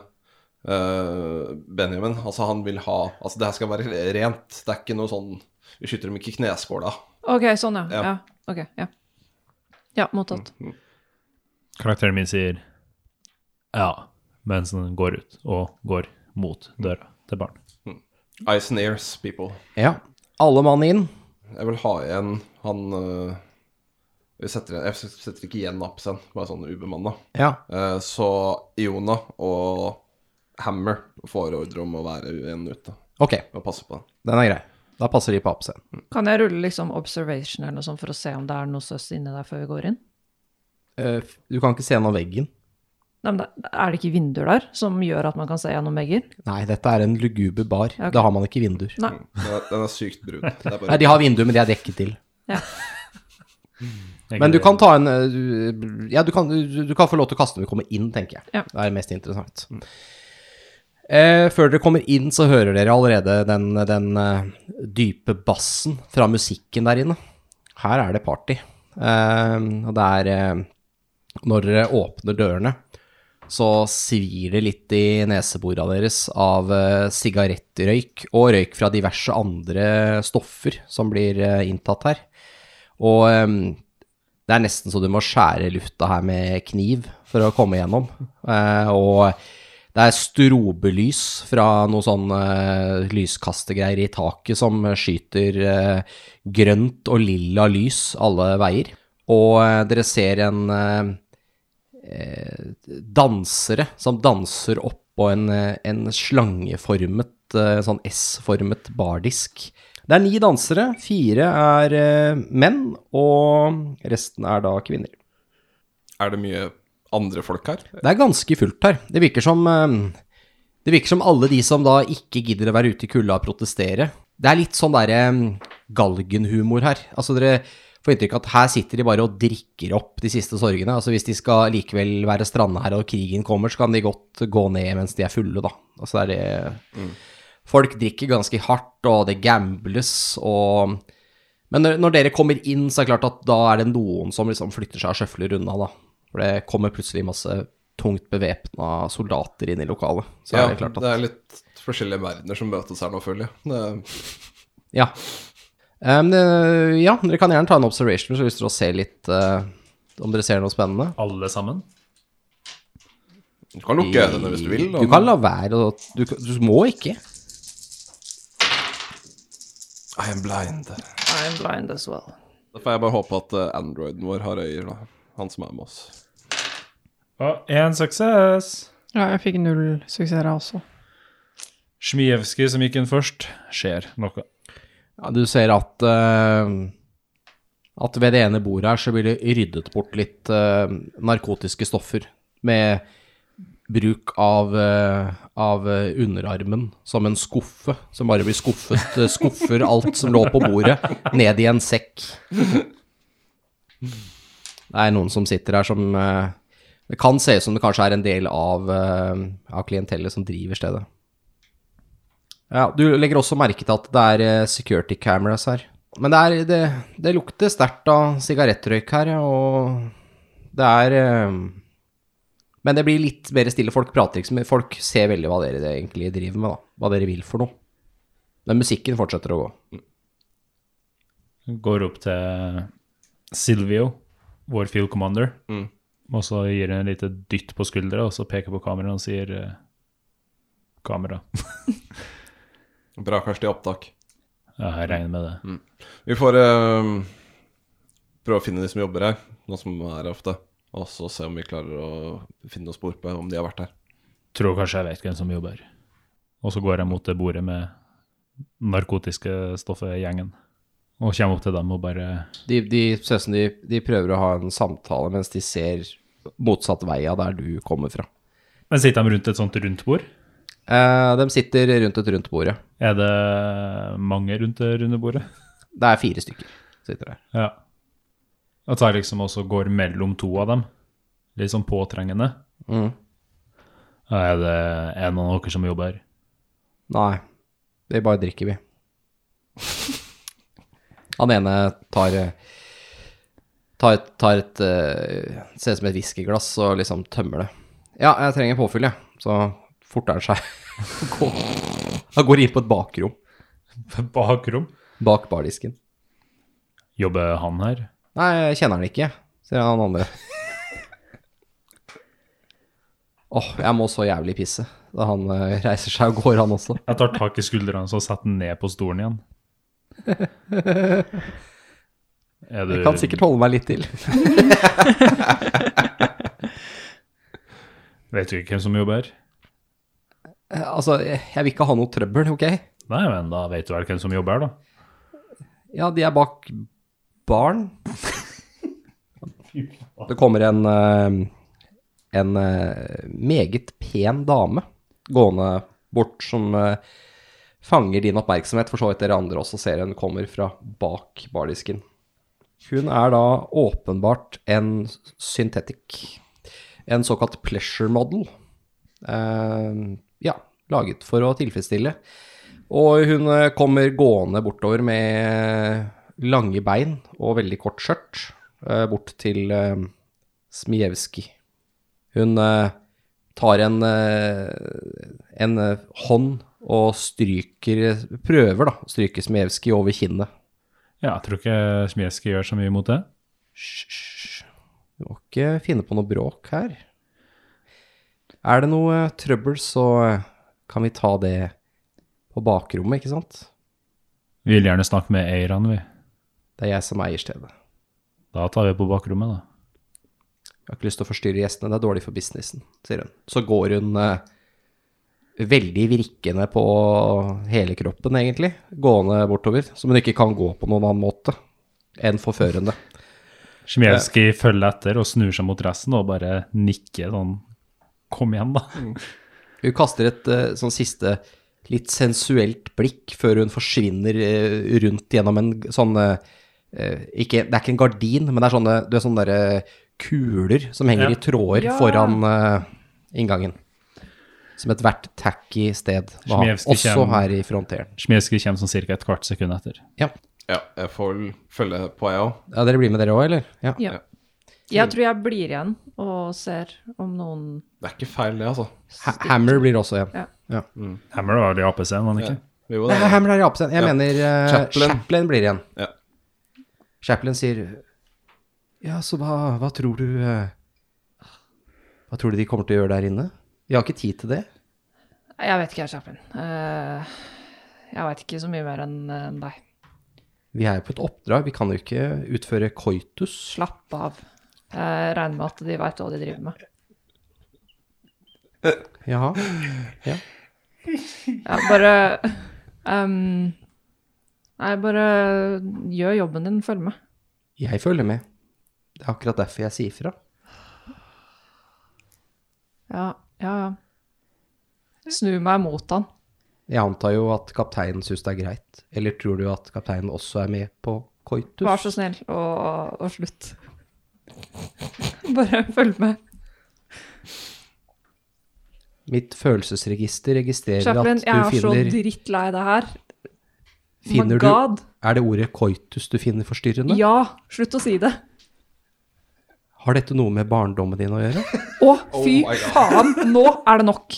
Benjamin, altså han vil ha Altså det her skal være rent. Det er ikke noe sånn Vi skyter dem ikke i kneskåla. Ok, sånn, ja. Ja. Ja, ok, ja. Ja, mottatt. Karakteren min sier ja, mens den går ut og går mot døra til barn. Eyes and ears, people. Ja. Alle mann inn. Jeg vil ha igjen han eh, jeg, setter, jeg setter ikke igjen Apsen, bare sånn ubemanna. Ja. Eh, så Iona og Hammer får ordre om å være igjen ute Ok, og passe på den. den er grei. Da passer de på APC. Kan jeg rulle liksom observation eller noe sånt for å se om det er noe søss inni der før vi går inn? Eh, du kan ikke se gjennom veggen. Nei, men Er det ikke vinduer der som gjør at man kan se gjennom vegger? Nei, dette er en luguber bar. Okay. Da har man ikke vinduer. Nei. Den er, sykt brun. Det er Nei, de har vinduer, men de er dekket til. Men du kan ta en eh, du- Ja, du kan, du, du kan få lov til å kaste når vi kommer inn, tenker jeg. Ja. Det er mest interessant. Eh, før dere kommer inn, så hører dere allerede den, den uh, dype bassen fra musikken der inne. Her er det party. Eh, og det er eh, Når dere åpner dørene, så svir det litt i neseborene deres av eh, sigarettrøyk og røyk fra diverse andre stoffer som blir eh, inntatt her. Og det er nesten så du må skjære lufta her med kniv for å komme gjennom. Eh, og det er strobelys fra noe sånn lyskastegreier i taket som skyter grønt og lilla lys alle veier. Og dere ser en dansere som danser oppå en, eh, en slangeformet, eh, sånn S-formet bardisk. Det er ni dansere, fire er eh, menn, og resten er da kvinner. er det mye andre folk her? Det er ganske fullt her. Det virker som eh, Det virker som alle de som da ikke gidder å være ute i kulda og protestere. Det er litt sånn derre galgenhumor her. Altså dere får inntrykk av at her sitter de bare og drikker opp de siste sorgene. Altså hvis de skal likevel være stranda her og krigen kommer, så kan de godt gå ned mens de er fulle, da. Altså det er det Folk drikker ganske hardt, og det gambles, og Men når, dere kommer inn, så er det klart at da er det noen som liksom flytter seg og sjøfler unna, da. For det kommer plutselig masse tungt bevæpna soldater inn i lokalet. Så ja, er det klart at det er litt forskjellige verdener som møtes her nå, føler jeg. Det, Ja. Um, eh, ja, dere kan gjerne ta en observation hvis dere vil lyst til å se litt uh, om dere ser noe spennende. Alle sammen? du kan lukke øynene hvis du vil. Du kan la være du, du må ikke. I am blind. I'm blind as well. Da får jeg bare håpe at androiden vår har øyer, da. Han som er med oss. Og én suksess. Ja, jeg fikk null suksesser også. Smijevskij som gikk inn først, skjer noe. Ja, du ser at eh, at ved det ene bordet her så blir det ryddet bort litt eh, narkotiske stoffer med bruk av, eh, av underarmen som en skuffe, som bare blir skuffet, skuffer alt som lå på bordet, ned i en sekk. Det er noen som sitter her som Det kan se ut som det kanskje er en del av, av klientellet som driver stedet. Ja, Du legger også merke til at det er eh, security cameras her. Men det, er, det, det lukter sterkt av sigarettrøyk her, og det er eh, Men det blir litt mer stille. Folk prater ikke så mye. Folk ser veldig hva dere egentlig driver med, da. Hva dere vil for noe. Men musikken fortsetter å gå. Går opp til Silvio, vår field commander, Mm. og så gir han en lite dytt på skuldra, og så peker på kameraet og sier eh, kamera. Bra kanskje til opptak. Ja, jeg regner med det. Vi får uh, prøve å finne de som jobber her, noe som er her ofte. Og så se om vi klarer å finne noe spor på om de har vært her. Tror kanskje jeg vet hvem som jobber. Og så går jeg mot det bordet med narkotiske stoffet gjengen. Og kommer opp til dem og bare De, de, ser ut som de, de prøver å ha en samtale mens de ser motsatt vei av der du kommer fra. Men sitter de rundt et sånt rundt bord? Eh, de sitter rundt et rundt bordet. Er det mange rundt det runde bordet? Det er fire stykker sitter der. Ja. At jeg liksom også går mellom to av dem. Litt sånn påtrengende. Mm. Er det en av dere som jobber her? Nei, vi bare drikker, vi. Han ene tar Tar tar et eh, Ser ut som et whiskyglass og liksom tømmer det. Ja, jeg trenger påfyll, jeg. Så forter han seg. Gå- Han går inn på et bakrom Bakrom? bak bardisken. Jobber han her? Nei, jeg kjenner han ikke, sier han andre. Åh, jeg må så jævlig pisse. Da han uh, reiser seg og går, han også. Jeg tar tak i skuldrene og setter den ned på stolen igjen. Er du Jeg kan sikkert holde meg litt til. Vet du ikke hvem som jobber her? Eh, Altså, jeg vil ikke ha noe trøbbel, ok? Nei, men da vet du vel hvem som jobber her, da. Ja, de er bak baren. Det kommer en, eh, en eh, meget pen dame gående bort som fanger din oppmerksomhet, for så vidt dere andre også ser hun kommer fra bak bardisken. Hun er da åpenbart en syntetikk, en såkalt pleasure model. Eh, ja, laget for å tilfredsstille. Og hun eh, kommer gående bortover med lange bein og veldig kort skjørt, eh, bort til eh, Smijevskij. Hun tar en, en hånd og stryker Prøver, da, stryke Smijevskij over kinnet. Ja, jeg tror ikke Smijevskij gjør så mye mot det. Hysj, hysj. Du må ikke finne på noe bråk her. Er det noe eh, trøbbel, så eh, kan vi ta det på bakrommet, ikke sant? Vi vil gjerne snakke med eierne, vi. Det er jeg som eier stedet. Da tar vi på bakrommet, da. Jeg har ikke lyst til å forstyrre gjestene, det er dårlig for businessen, sier hun. Så går hun eh, veldig virkende på hele kroppen, egentlig, gående bortover, som hun ikke kan gå på noen annen måte enn forførende. Smieski følger etter og snur seg mot resten og bare nikker sånn Kom igjen, da. Hun kaster et eh, sånn siste litt sensuelt blikk før hun forsvinner eh, rundt gjennom en sånn eh, ikke, Det er ikke en gardin, men det er sånne, det er sånne der, kuler som henger Ja. i tråder Ja. foran inngangen. Som ethvert tacky sted Var. Også kjem, her i fronteren. Smieski kommer sånn ca. et kvart sekund etter. Ja, ja jeg får følge på, jeg òg. Ja, dere blir med dere òg, eller? Ja. Ja. Jeg tror jeg blir igjen og ser om noen Det er ikke feil, det, altså. Ha Hammer blir også igjen. Ja. Hammer var i AP-scenen, var han ikke? Jo, det er. Hammer er i AP-scenen. Jeg Ja. mener uh, Chaplin. Chaplin. blir igjen. Ja. Chaplin sier Ja, så hva, hva tror du uh, Hva tror du de kommer til å gjøre der inne? Vi har ikke tid til det. Jeg vet ikke, jeg, Chaplin. Uh, jeg vet ikke så mye mer enn enn deg. Vi er jo på et oppdrag, vi kan jo ikke utføre koitus. Slapp av. Jeg regner med at de veit hva de driver med. Jaha. Ja, bare um, Nei, bare gjør jobben din, følg med. Jeg følger med. Det er akkurat derfor jeg sier fra. Ja, ja, ja. Snu meg mot han. Jeg antar jo at kapteinen syns det er greit. Eller tror du at kapteinen også er med på koitus? Vær så snill, og, og slutt. Bare følg med. Mitt følelsesregister registrerer Chaplin, at jeg du er så finner drittlei det her. Finner My du- Er det ordet koitus du finner forstyrrende? Ja, slutt å si det. Har dette noe med barndommen din å gjøre? Å, fy Oh faen, nå er det nok.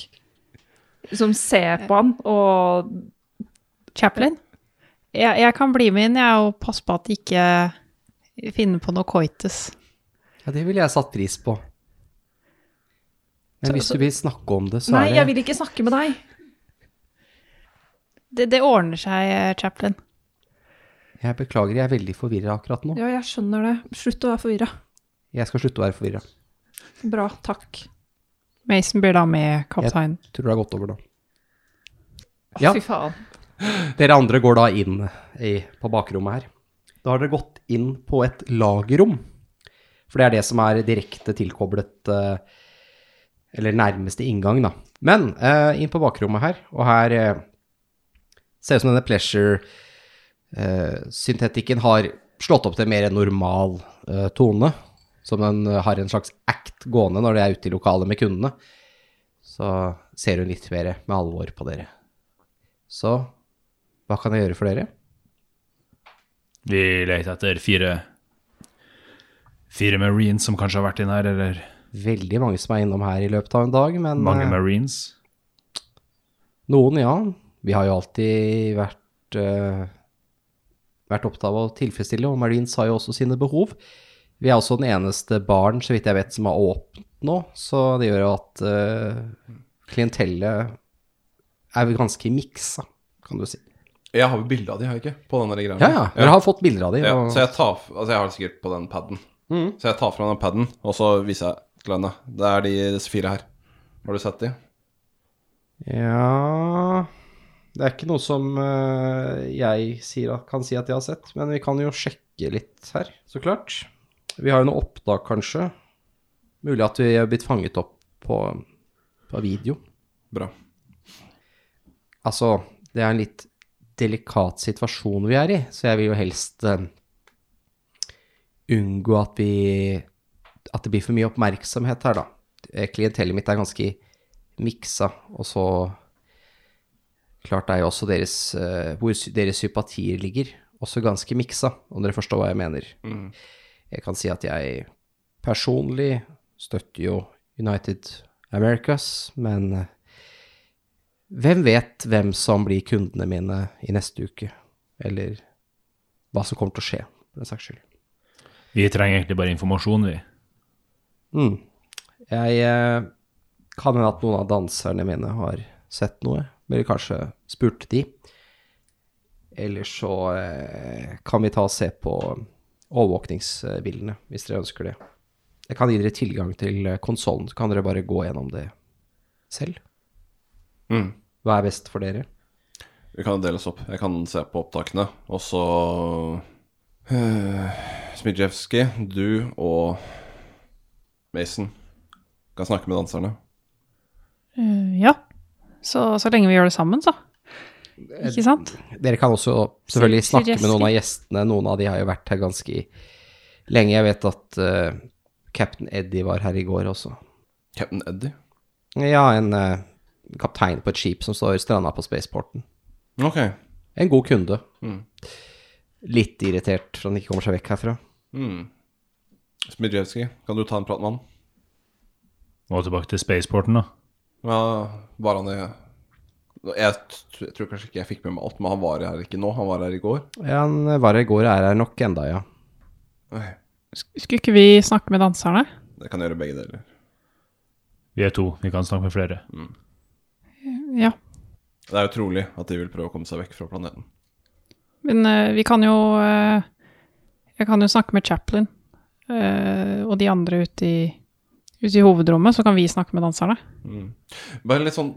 Liksom, se på han og Chaplin? Jeg, jeg kan bli med inn, jeg, og passe på at de ikke finner på noe coitus. Ja, det ville jeg satt pris på. Men hvis du vil snakke om det, så Nei, er det Nei, jeg vil ikke snakke med deg. Det, det ordner seg, Chaplin. Jeg beklager, jeg er veldig forvirra akkurat nå. Ja, jeg skjønner det. Slutt å være forvirra. Jeg skal slutte å være forvirra. Bra, takk. Mason blir da med kapteinen. Tror det har gått over nå. Ja. Fy faen. Dere andre går da inn i, på bakrommet her. Da har dere gått inn på et lagerrom. For det er det som er direkte tilkoblet eh, Eller nærmeste inngang, da. Men eh, inn på bakrommet her, og her eh, ser det ut som denne pleasure-syntetikken har slått opp til mer normal tone. Som den har en slags act gående når de er ute i lokalet med kundene. Så ser hun litt mer med alvor på dere. Så hva kan jeg gjøre for dere? Vi leter etter fire Fire marines som kanskje har vært inn her, eller Veldig mange som er innom her i løpet av en dag, men mange eh, marines. noen, ja. Vi har jo alltid vært, uh, vært opptatt av å tilfredsstille, og Marines har jo også sine behov. Vi er også den eneste baren, så vidt jeg vet, som har åpent nå, så det gjør jo at uh, klientellet er vel ganske miksa, kan du si. Jeg har jo bilde av de, har jeg ikke? På den der greia. Ja, ja, dere har fått bilder av de. Ja, og- så jeg tar Altså, jeg har det sikkert på den paden. Så jeg tar fra den paden, og så viser jeg til henne. Det er de disse fire her. Har du sett de? Ja Det er ikke noe som eh, jeg sier, kan si at jeg har sett, men vi kan jo sjekke litt her, så klart. Vi har jo noe opptak, kanskje. Mulig at vi er blitt fanget opp på, på video. Bra. Altså, det er en litt delikat situasjon vi er i, så jeg vil jo helst eh, unngå at vi At det blir for mye oppmerksomhet her, da. Eh, Klientellet mitt er ganske miksa, og så Klart er jo også deres eh, Hvor deres sympatier ligger, også ganske miksa, om dere forstår hva jeg mener. Jeg kan si at jeg personlig støtter jo United Americas, men eh, hvem vet hvem som blir kundene mine i neste uke? Eller hva som kommer til å skje, for den saks skyld. Vi trenger egentlig bare informasjon, vi. Mm. Jeg eh, kan hende at noen av danserne mine har sett noe, eller kanskje spurt de. Eller så eh, kan vi ta og se på overvåkningsbildene, hvis dere ønsker det. Jeg kan gi dere tilgang til eh, konsollen, så kan dere bare gå gjennom det selv. Mm. Hva er best for dere? Vi kan deles opp. Jeg kan se på opptakene, og så Smidjevskij, du og Mason kan snakke med danserne. Uh, ja. Så, så lenge vi gjør det sammen, så. Ikke sant? Dere kan også selvfølgelig snakke med noen av gjestene. Noen av de har jo vært her ganske lenge. Jeg vet at uh, Captain Eddie var her i går også. Captain Eddie. Ja, en uh, kaptein på et skip som står stranda på spaceporten. Ok. En god kunde. Mm. Litt irritert for han ikke kommer seg vekk herfra. Mm. Smidjevskij, kan du ta en prat med han? Må tilbake til spaceporten, da. Ja, var han i jeg, t- jeg tror kanskje ikke jeg fikk med meg alt, men han var her ikke nå. Han var her i går. Ja, han var her i går og er her nok enda, ja. Sk- Skulle ikke vi snakke med danserne? Det kan gjøre begge deler. Vi er to, vi kan snakke med flere. Ja. Det er utrolig at de vil prøve å komme seg vekk fra planeten. Men uh, vi kan jo uh, Jeg kan jo snakke med Chaplin uh, og de andre ute i, ute i hovedrommet, så kan vi snakke med danserne. Bare litt sånn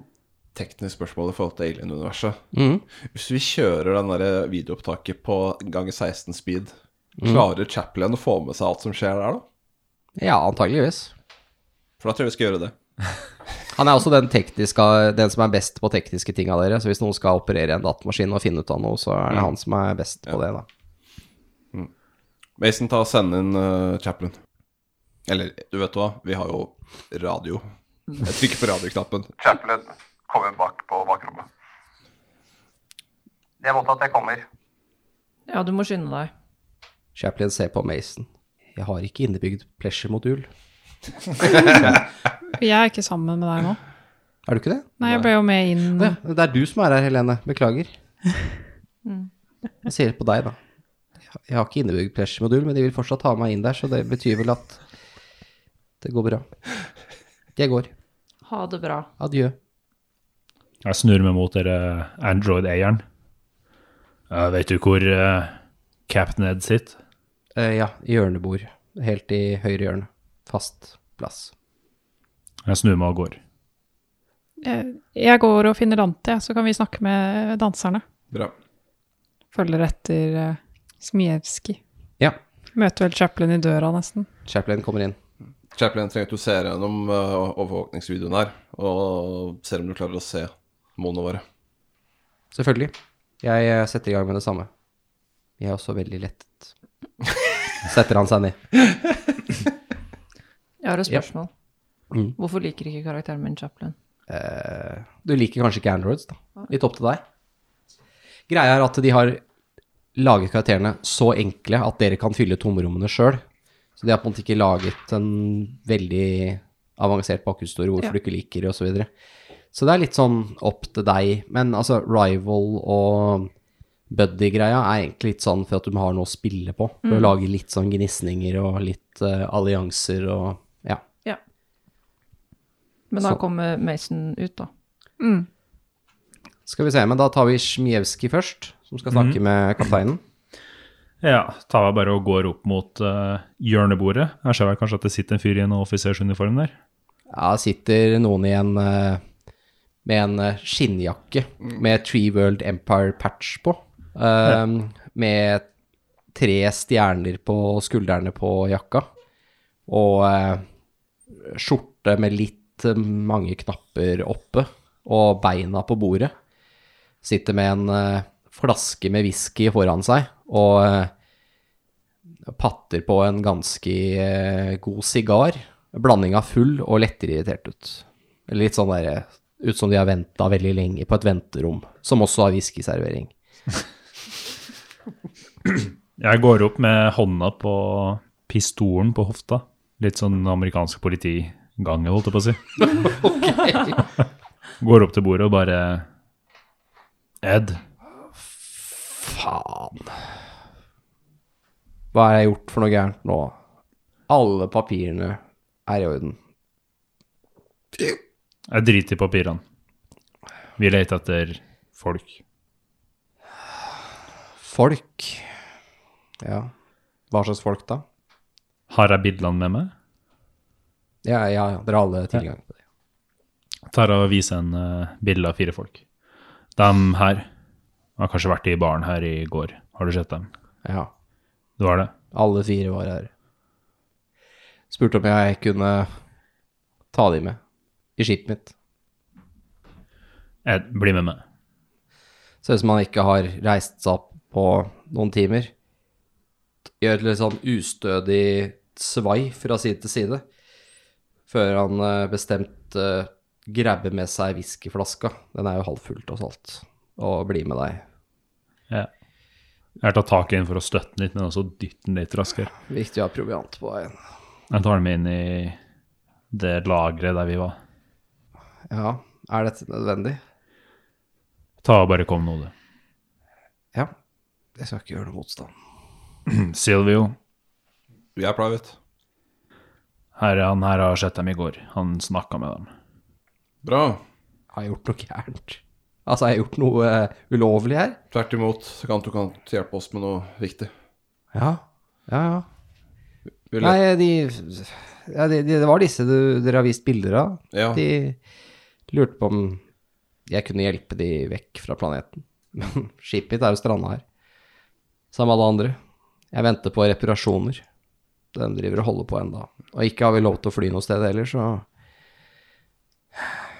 teknisk spørsmål i forhold til Alien-universet. Mm. Hvis vi kjører den der videoopptaket på ganger 16 speed, klarer Chaplin å få med seg alt som skjer der, da? Ja, antageligvis. For da tror jeg vi skal gjøre det. Han er også den, tekniske, den som er best på tekniske ting av dere. Så hvis noen skal operere en datamaskin og finne ut av noe, så er det han som er best på det, da. Mason, ta og send inn uh, Chaplin. Eller, du vet hva, vi har jo radio. Jeg trykker på radioknappen. Chaplin kommer bak på bakrommet. Det er at jeg kommer. Ja, du må skynde deg. Chaplin ser på Mason. Jeg har ikke innebygd pleasure-modul. Jeg er ikke sammen med deg nå. Er du ikke det? Nei, jeg ble jo med inn Ja, det er du som er her, Helene. Beklager. Jeg ser på deg, da. Jeg har ikke innebygd pressure-modul, men de vil fortsatt ha meg inn der, så det betyr vel at det går bra. Jeg går. Ha det bra. Adjø. Jeg snur meg mot dere Android-eieren. Uh, vet du hvor uh, Captain Ed sitter? Uh, ja, hjørnebord. Helt i høyre hjørne. Fast plass. Jeg snur meg og går. Eh, Jeg går og finner Dante, så kan vi snakke med danserne. Bra. Følger etter uh, Ja, Møter vel Chaplin i døra, nesten. Chaplin kommer inn. Chaplin trenger at å se gjennom uh, overvåkningsvideoen her, og ser om du klarer å se målene våre. Selvfølgelig. Jeg eh, setter i gang med det samme. Jeg er også veldig lettet. Setter han seg ned. Jeg har et Ja. spørsmål. Mm. Hvorfor liker ikke karakteren min Chaplin? Eh, du liker kanskje ikke Androids, da. Litt opp til deg. Greia er at de har laget karakterene så enkle at dere kan fylle tomrommene sjøl. Så de har på en måte ikke laget en veldig avansert bakhistorie hvorfor Ja. du ikke liker det, osv. Så, videre. så det er litt sånn opp til deg. Men altså, rival og buddy-greia er egentlig litt sånn for at du har noe å spille på. For å lage litt sånn gnisninger og litt uh, allianser og ja. Ja. Men da Så- kommer Mason ut, da. Skal vi se, men da tar vi Smijewski først, som skal snakke med kapteinen. Ja, tar jeg bare og går opp mot uh, hjørnebordet. Jeg ser vel kanskje at det sitter en fyr i en offisersuniform der. Ja, det sitter noen i en uh, med en eh, skinnjakke med Tree World Empire patch på. eh, Med tre stjerner på skuldrene på jakka. Og skjorte med litt mange knapper oppe. Og beina på bordet. Sitter med en eh, flaske med whisky foran seg. Og eh, patter på en ganske eh, god sigar. Blanding av full og lettere irritert ut. Litt sånn der, ut som de har venta veldig lenge på et venterom, som også har whiskyservering. Jeg går opp med hånda på pistolen på hofta. Litt sånn amerikansk politigange, holdt jeg på å si. Går opp til bordet og bare Ed, Faen. Hva har jeg gjort for noe gærent nå? Alle papirene er i orden. jeg driter i papirene. Vi leter etter folk. Folk. Ja. Hva slags folk, da? Har jeg bildene med meg? Ja, ja, ja, dere har alle tilgang på det. tar og viser en uh, bilde av fire folk. De her har kanskje vært i baren her i går. Har du sett dem? Ja. Du har det? Alle fire var her. Spurte om jeg kunne ta de med i skipet mitt. Ed, bli med meg. Ser ut som han ikke har reist seg opp på noen timer. Gjør et litt sånn ustødig svai fra side til side, før han eh, bestemt uh, grabber med seg whiskyflaska. Den er jo halvfull, tross alt. Og blir med deg. Ja. Jeg har tatt tak i den for å støtte den litt, men også dytte den litt raskere. Viktig å ha proviant på veien. Jeg tar den med inn i det lageret der vi var. Ja, er dette nødvendig? Ta og bare kom nå, du. Ja. Jeg skal ikke gjøre noe motstand. Silvio, Vi er private. Her, han her har sett dem i går. Han snakka med dem. Bra. Har jeg gjort noe gærent? Altså, har jeg gjort noe uh, ulovlig her? Tvert imot. Så kan du kan hjelpe oss med noe viktig. Ja. Ja, ja. Vil Nei, de, ja, de, de Det var disse du, dere har vist bilder av. Ja. De lurte på om jeg kunne hjelpe de vekk fra planeten. Men skipet mitt er jo stranda her. Sammen med alle andre. Jeg venter på reparasjoner. De driver og holder på enda. Og ikke har vi lov til å fly noe sted heller, så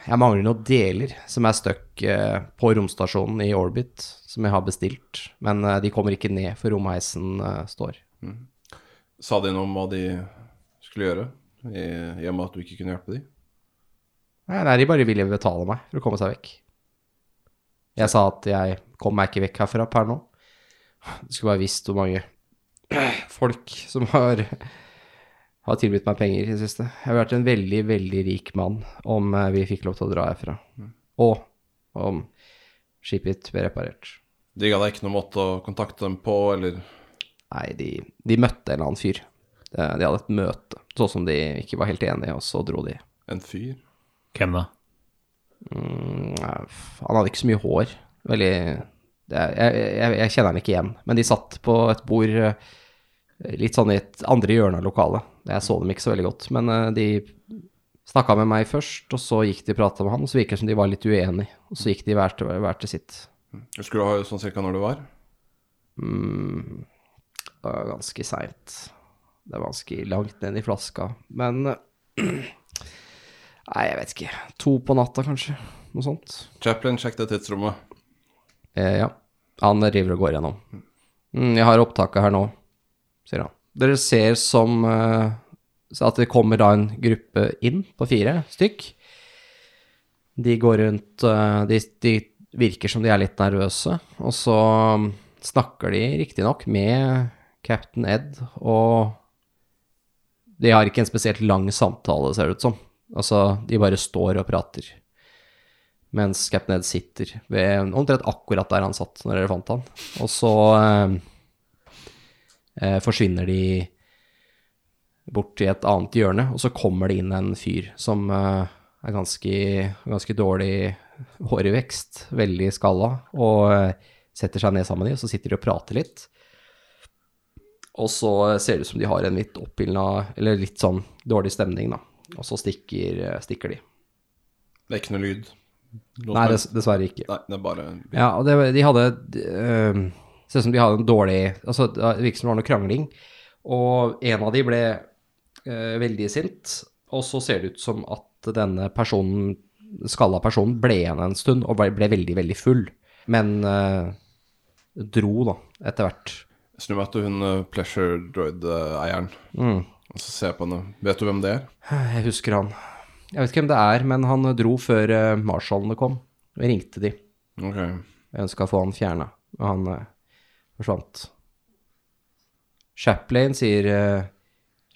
Jeg mangler noen deler som er stuck eh, på romstasjonen i Orbit, som jeg har bestilt. Men eh, de kommer ikke ned før romheisen står. står. Sa de noe om hva de skulle gjøre, i, og med at du ikke kunne hjelpe de? Nei, nei, de bare ville betale meg for å komme seg vekk. Jeg sa at jeg kom meg ikke vekk herfra per nå. Du skulle bare visst hvor mange folk som har, har tilbudt meg penger i det siste. Jeg har vært en veldig, veldig rik mann om eh, vi fikk lov til å dra herfra. Og om skipet mitt ble reparert. De ga deg ikke noen måte å kontakte dem på, eller Nei, de, de møtte en eller annen fyr. De, de hadde et møte, så som de ikke var helt enige, og så dro de. en fyr? Hvem da? Mm, han hadde ikke så mye hår. Veldig er- jeg, jeg, jeg kjenner han ikke igjen, men de satt på et bord eh, litt sånn i et andre hjørne av lokalet. Jeg så dem ikke så veldig godt, men eh, de snakka med meg først, og så gikk de og prata med han, og så virket det som de var litt uenige, og så gikk de hver til, hver til sitt. Husker du sånn cirka når det var? Mm, det var ganske seint. Det var ganske langt ned i flaska. Men Nei, jeg vet ikke. To på natta, kanskje. Noe sånt. Chaplin, sjekk det tidsrommet. Eh, ja. Han driver og går gjennom. Mm, jeg har opptaket her nå, sier han. Dere ser som eh, at det kommer da en gruppe inn på fire stykk. De går rundt eh, de, de virker som de er litt nervøse, og så mm, snakker de riktignok med Captain Ed, og de har ikke en spesielt lang samtale, ser det ut som. Altså, de bare står og prater mens Captain Ed sitter ved omtrent akkurat der han satt når dere fant han. Og så eh, eh, forsvinner de bort til et annet hjørne, og så kommer det inn en fyr som eh, er ganske, ganske dårlig hårvekst, veldig skalla, og eh, setter seg ned sammen med dem, og så sitter de og prater litt. Og så ser det ut som de har en litt oppildna, eller litt sånn dårlig stemning, da. Og så stikker, stikker de. Det er ikke noe lyd? Nei, dess, dessverre ikke. Nei, det er bare Ja, og det, de hadde uh, Ser ut som de hadde en dårlig Altså, det virket som det var noe krangling. Og en av de ble eh, veldig sint, og så ser det ut som at denne personen, skalla personen, ble igjen en stund og ble, ble veldig, veldig full. Men eh, dro, da, etter hvert. Snu meg til hun Pleasure Droid-eieren, Mm. og så ser jeg på henne. Vet du hvem det er? Jeg husker han. Jeg vet ikke hvem det er, men han dro før uh, marshallene kom. Og ringte de. Ok. Jeg ønska å få han fjerna, og han eh, forsvant. Chaplain sier eh,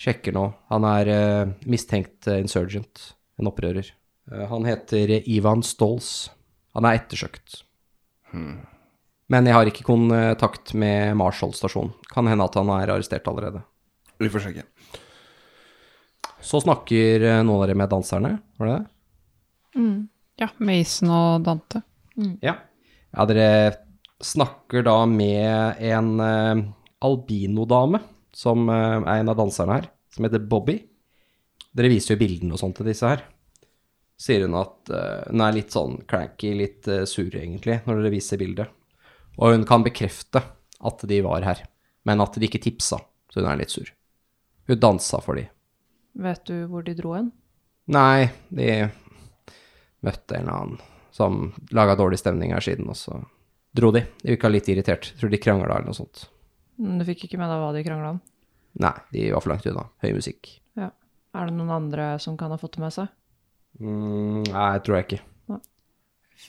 Sjekker nå. Han er eh, mistenkt eh, insurgent, en opprører. Eh, han heter Ivan Stolz. Han er ettersøkt. Men jeg har ikke kontakt med Marshall stasjon. Kan hende at han er arrestert allerede. Vi får sjekke. Så snakker eh, noen av dere med danserne, var det det? Ja, Mason og Dante. Ja. ja, dere snakker da med en uh, albinodame, som uh, er en av danserne her, som heter Bobby. Dere viser jo bildene og sånt til disse her. Sier hun at uh, hun er litt sånn cranky, litt uh, sur egentlig, når dere viser bildet. Og hun kan bekrefte at de var her, men at de ikke tipsa, så hun er litt sur. Hun dansa for de. Vet du hvor de dro hen? Nei, de møtte en eller annen som laga dårlig stemning her siden, og så dro de. De virka litt irritert. Tror de krangla eller noe sånt. Men Du fikk ikke med deg hva de krangla om? Nei, de var for langt unna. Høy musikk. Ja. Er det noen andre som kan ha fått det med seg? Mm, nei, tror jeg ikke.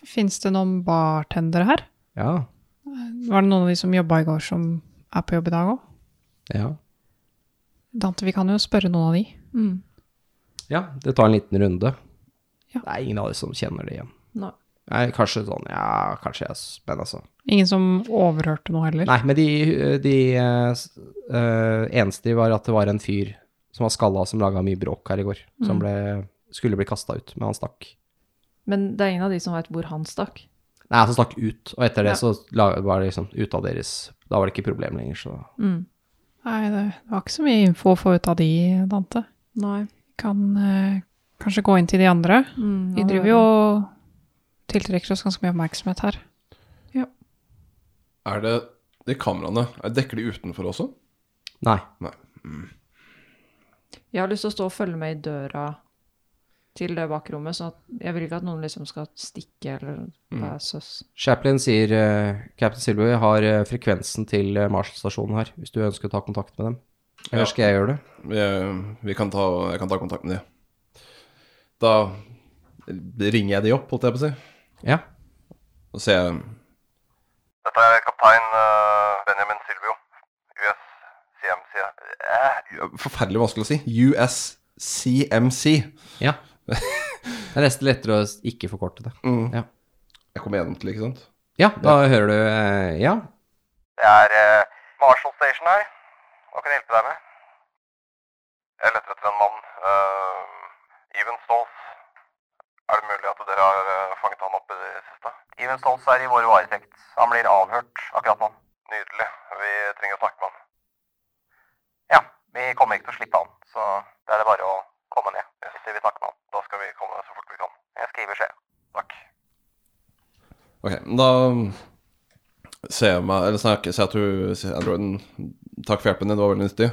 Fins det noen bartendere her? Ja. Var det noen av de som jobba i går, som er på jobb i dag òg? Ja. Dante, vi kan jo spørre noen av de. Mm. ja, det tar en liten runde. Ja. Det er ingen av de som kjenner det igjen. Nei. Nei, kanskje sånn, ja, kanskje jeg, men altså. Ingen som overhørte noe heller? Nei, men de, de uh, eneste var at det var en fyr som var skalla, som laga mye bråk her i går, som ble, skulle bli kasta ut, men han stakk. Men det er ingen av de som veit hvor han stakk? Nei, han stakk ut, og etter det Ja. så var det liksom ut av deres Da var det ikke problem lenger, så Mm. Nei, det var ikke så mye info å få ut av de, Dante. Nei. Kan eh, kanskje gå inn til de andre. Mm, Vi ja, driver jo og tiltrekker oss ganske mye oppmerksomhet her. Er det de kameraene er- Dekker de utenfor også? Nei. Nei. Jeg har lyst til å stå og følge med i døra til det bakrommet, så at jeg vil ikke at noen liksom skal stikke eller være søs. Chaplin sier uh, Captain Silver har uh, frekvensen til uh, Marshall-stasjonen her, hvis du ønsker å ta kontakt med dem. Eller Ja. skal jeg gjøre det? Vi, vi kan ta, jeg kan ta kontakt med de. Da ringer jeg de opp, holdt jeg på å si. Ja. Og ser jeg Dette er kaptein eh, Benjamin Silvio. US CMC. Eh, Forferdelig vanskelig å si. USCMC. ja. Det er nesten lettere å ikke forkorte det. Mm. Ja. Jeg kommer gjennom til, ikke sant? Ja, da hører du eh, Ja. Det er eh, Marshall Station her. Kan hjelpe deg med? Jeg leter etter en mann. Uh, Even Stolz. Er det mulig at dere har eh, fanget han opp i det siste? Even Stolz er i vår varetekt. Han blir avhørt akkurat nå. Nydelig. Vi trenger å snakke med han. Ja, vi kommer ikke til å slippe han, så det er det bare å komme ned hvis vi vil snakke med han. Da skal vi komme så fort vi kan. Jeg skriver beskjed. Takk. Ok, da ser jeg meg Eller snakker ser jeg at du Androiden Takk for hjelpen din, det var veldig nyttig.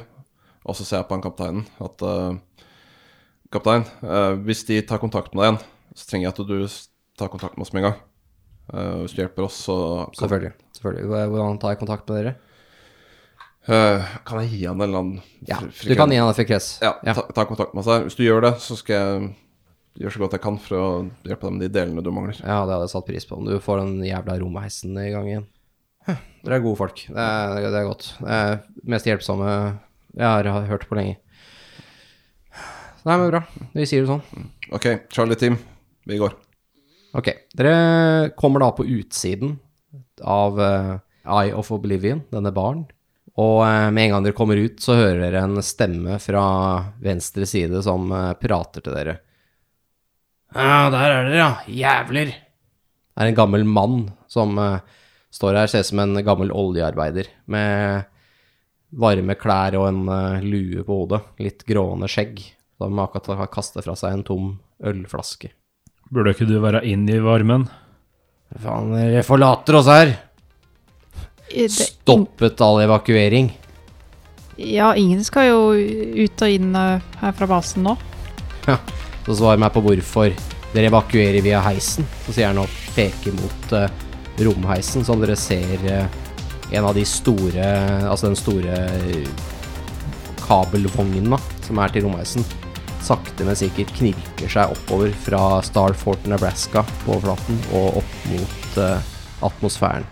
Og så ser jeg på han kapteinen at eh, Kaptein, eh, hvis de tar kontakt med deg igjen, så trenger jeg at du tar kontakt med oss med en gang. Eh, hvis du hjelper oss, så Selvfølgelig. selvfølgelig. Hvordan tar jeg kontakt med dere? Uh, kan jeg gi han en eller annen Ja, du kan gi han en frekvens. Ja, Ta, ta kontakt med der. Hvis du gjør det, så skal jeg gjøre så godt jeg kan for å hjelpe deg med de delene du mangler. Ja, det hadde jeg satt pris på. Om du får den jævla romheisen i gang igjen. Dere er gode folk. Det er, det er godt. Det er mest hjelpsomme jeg har hørt på lenge. Nei, men bra. Vi sier det sånn. Ok, Charlie Team, vi går. Ok. Dere kommer da på utsiden av uh, Eye of Oblivion, denne baren. Og uh, med en gang dere kommer ut, så hører dere en stemme fra venstre side som uh, prater til dere. Ja, der er dere, ja. Jævler. Det er en gammel mann som eh, står her, ser ut som en gammel oljearbeider. Med varme klær og en eh, lue på hodet. Litt grående skjegg. Som akkurat har kastet fra seg en tom ølflaske. Burde ikke du være inn i varmen? Faen, dere forlater oss her! Stoppet all evakuering. ja, ingen skal jo ut og inn eh, her fra basen nå. Ja, Så svar meg på hvorfor dere evakuerer via heisen. Så sier han og peker mot eh, romheisen, som dere ser eh, en av de store Altså den store kabelvogna da, som er til romheisen, sakte, men sikkert knirker seg oppover fra Starfort, Nebraska på overflaten og opp mot eh, atmosfæren.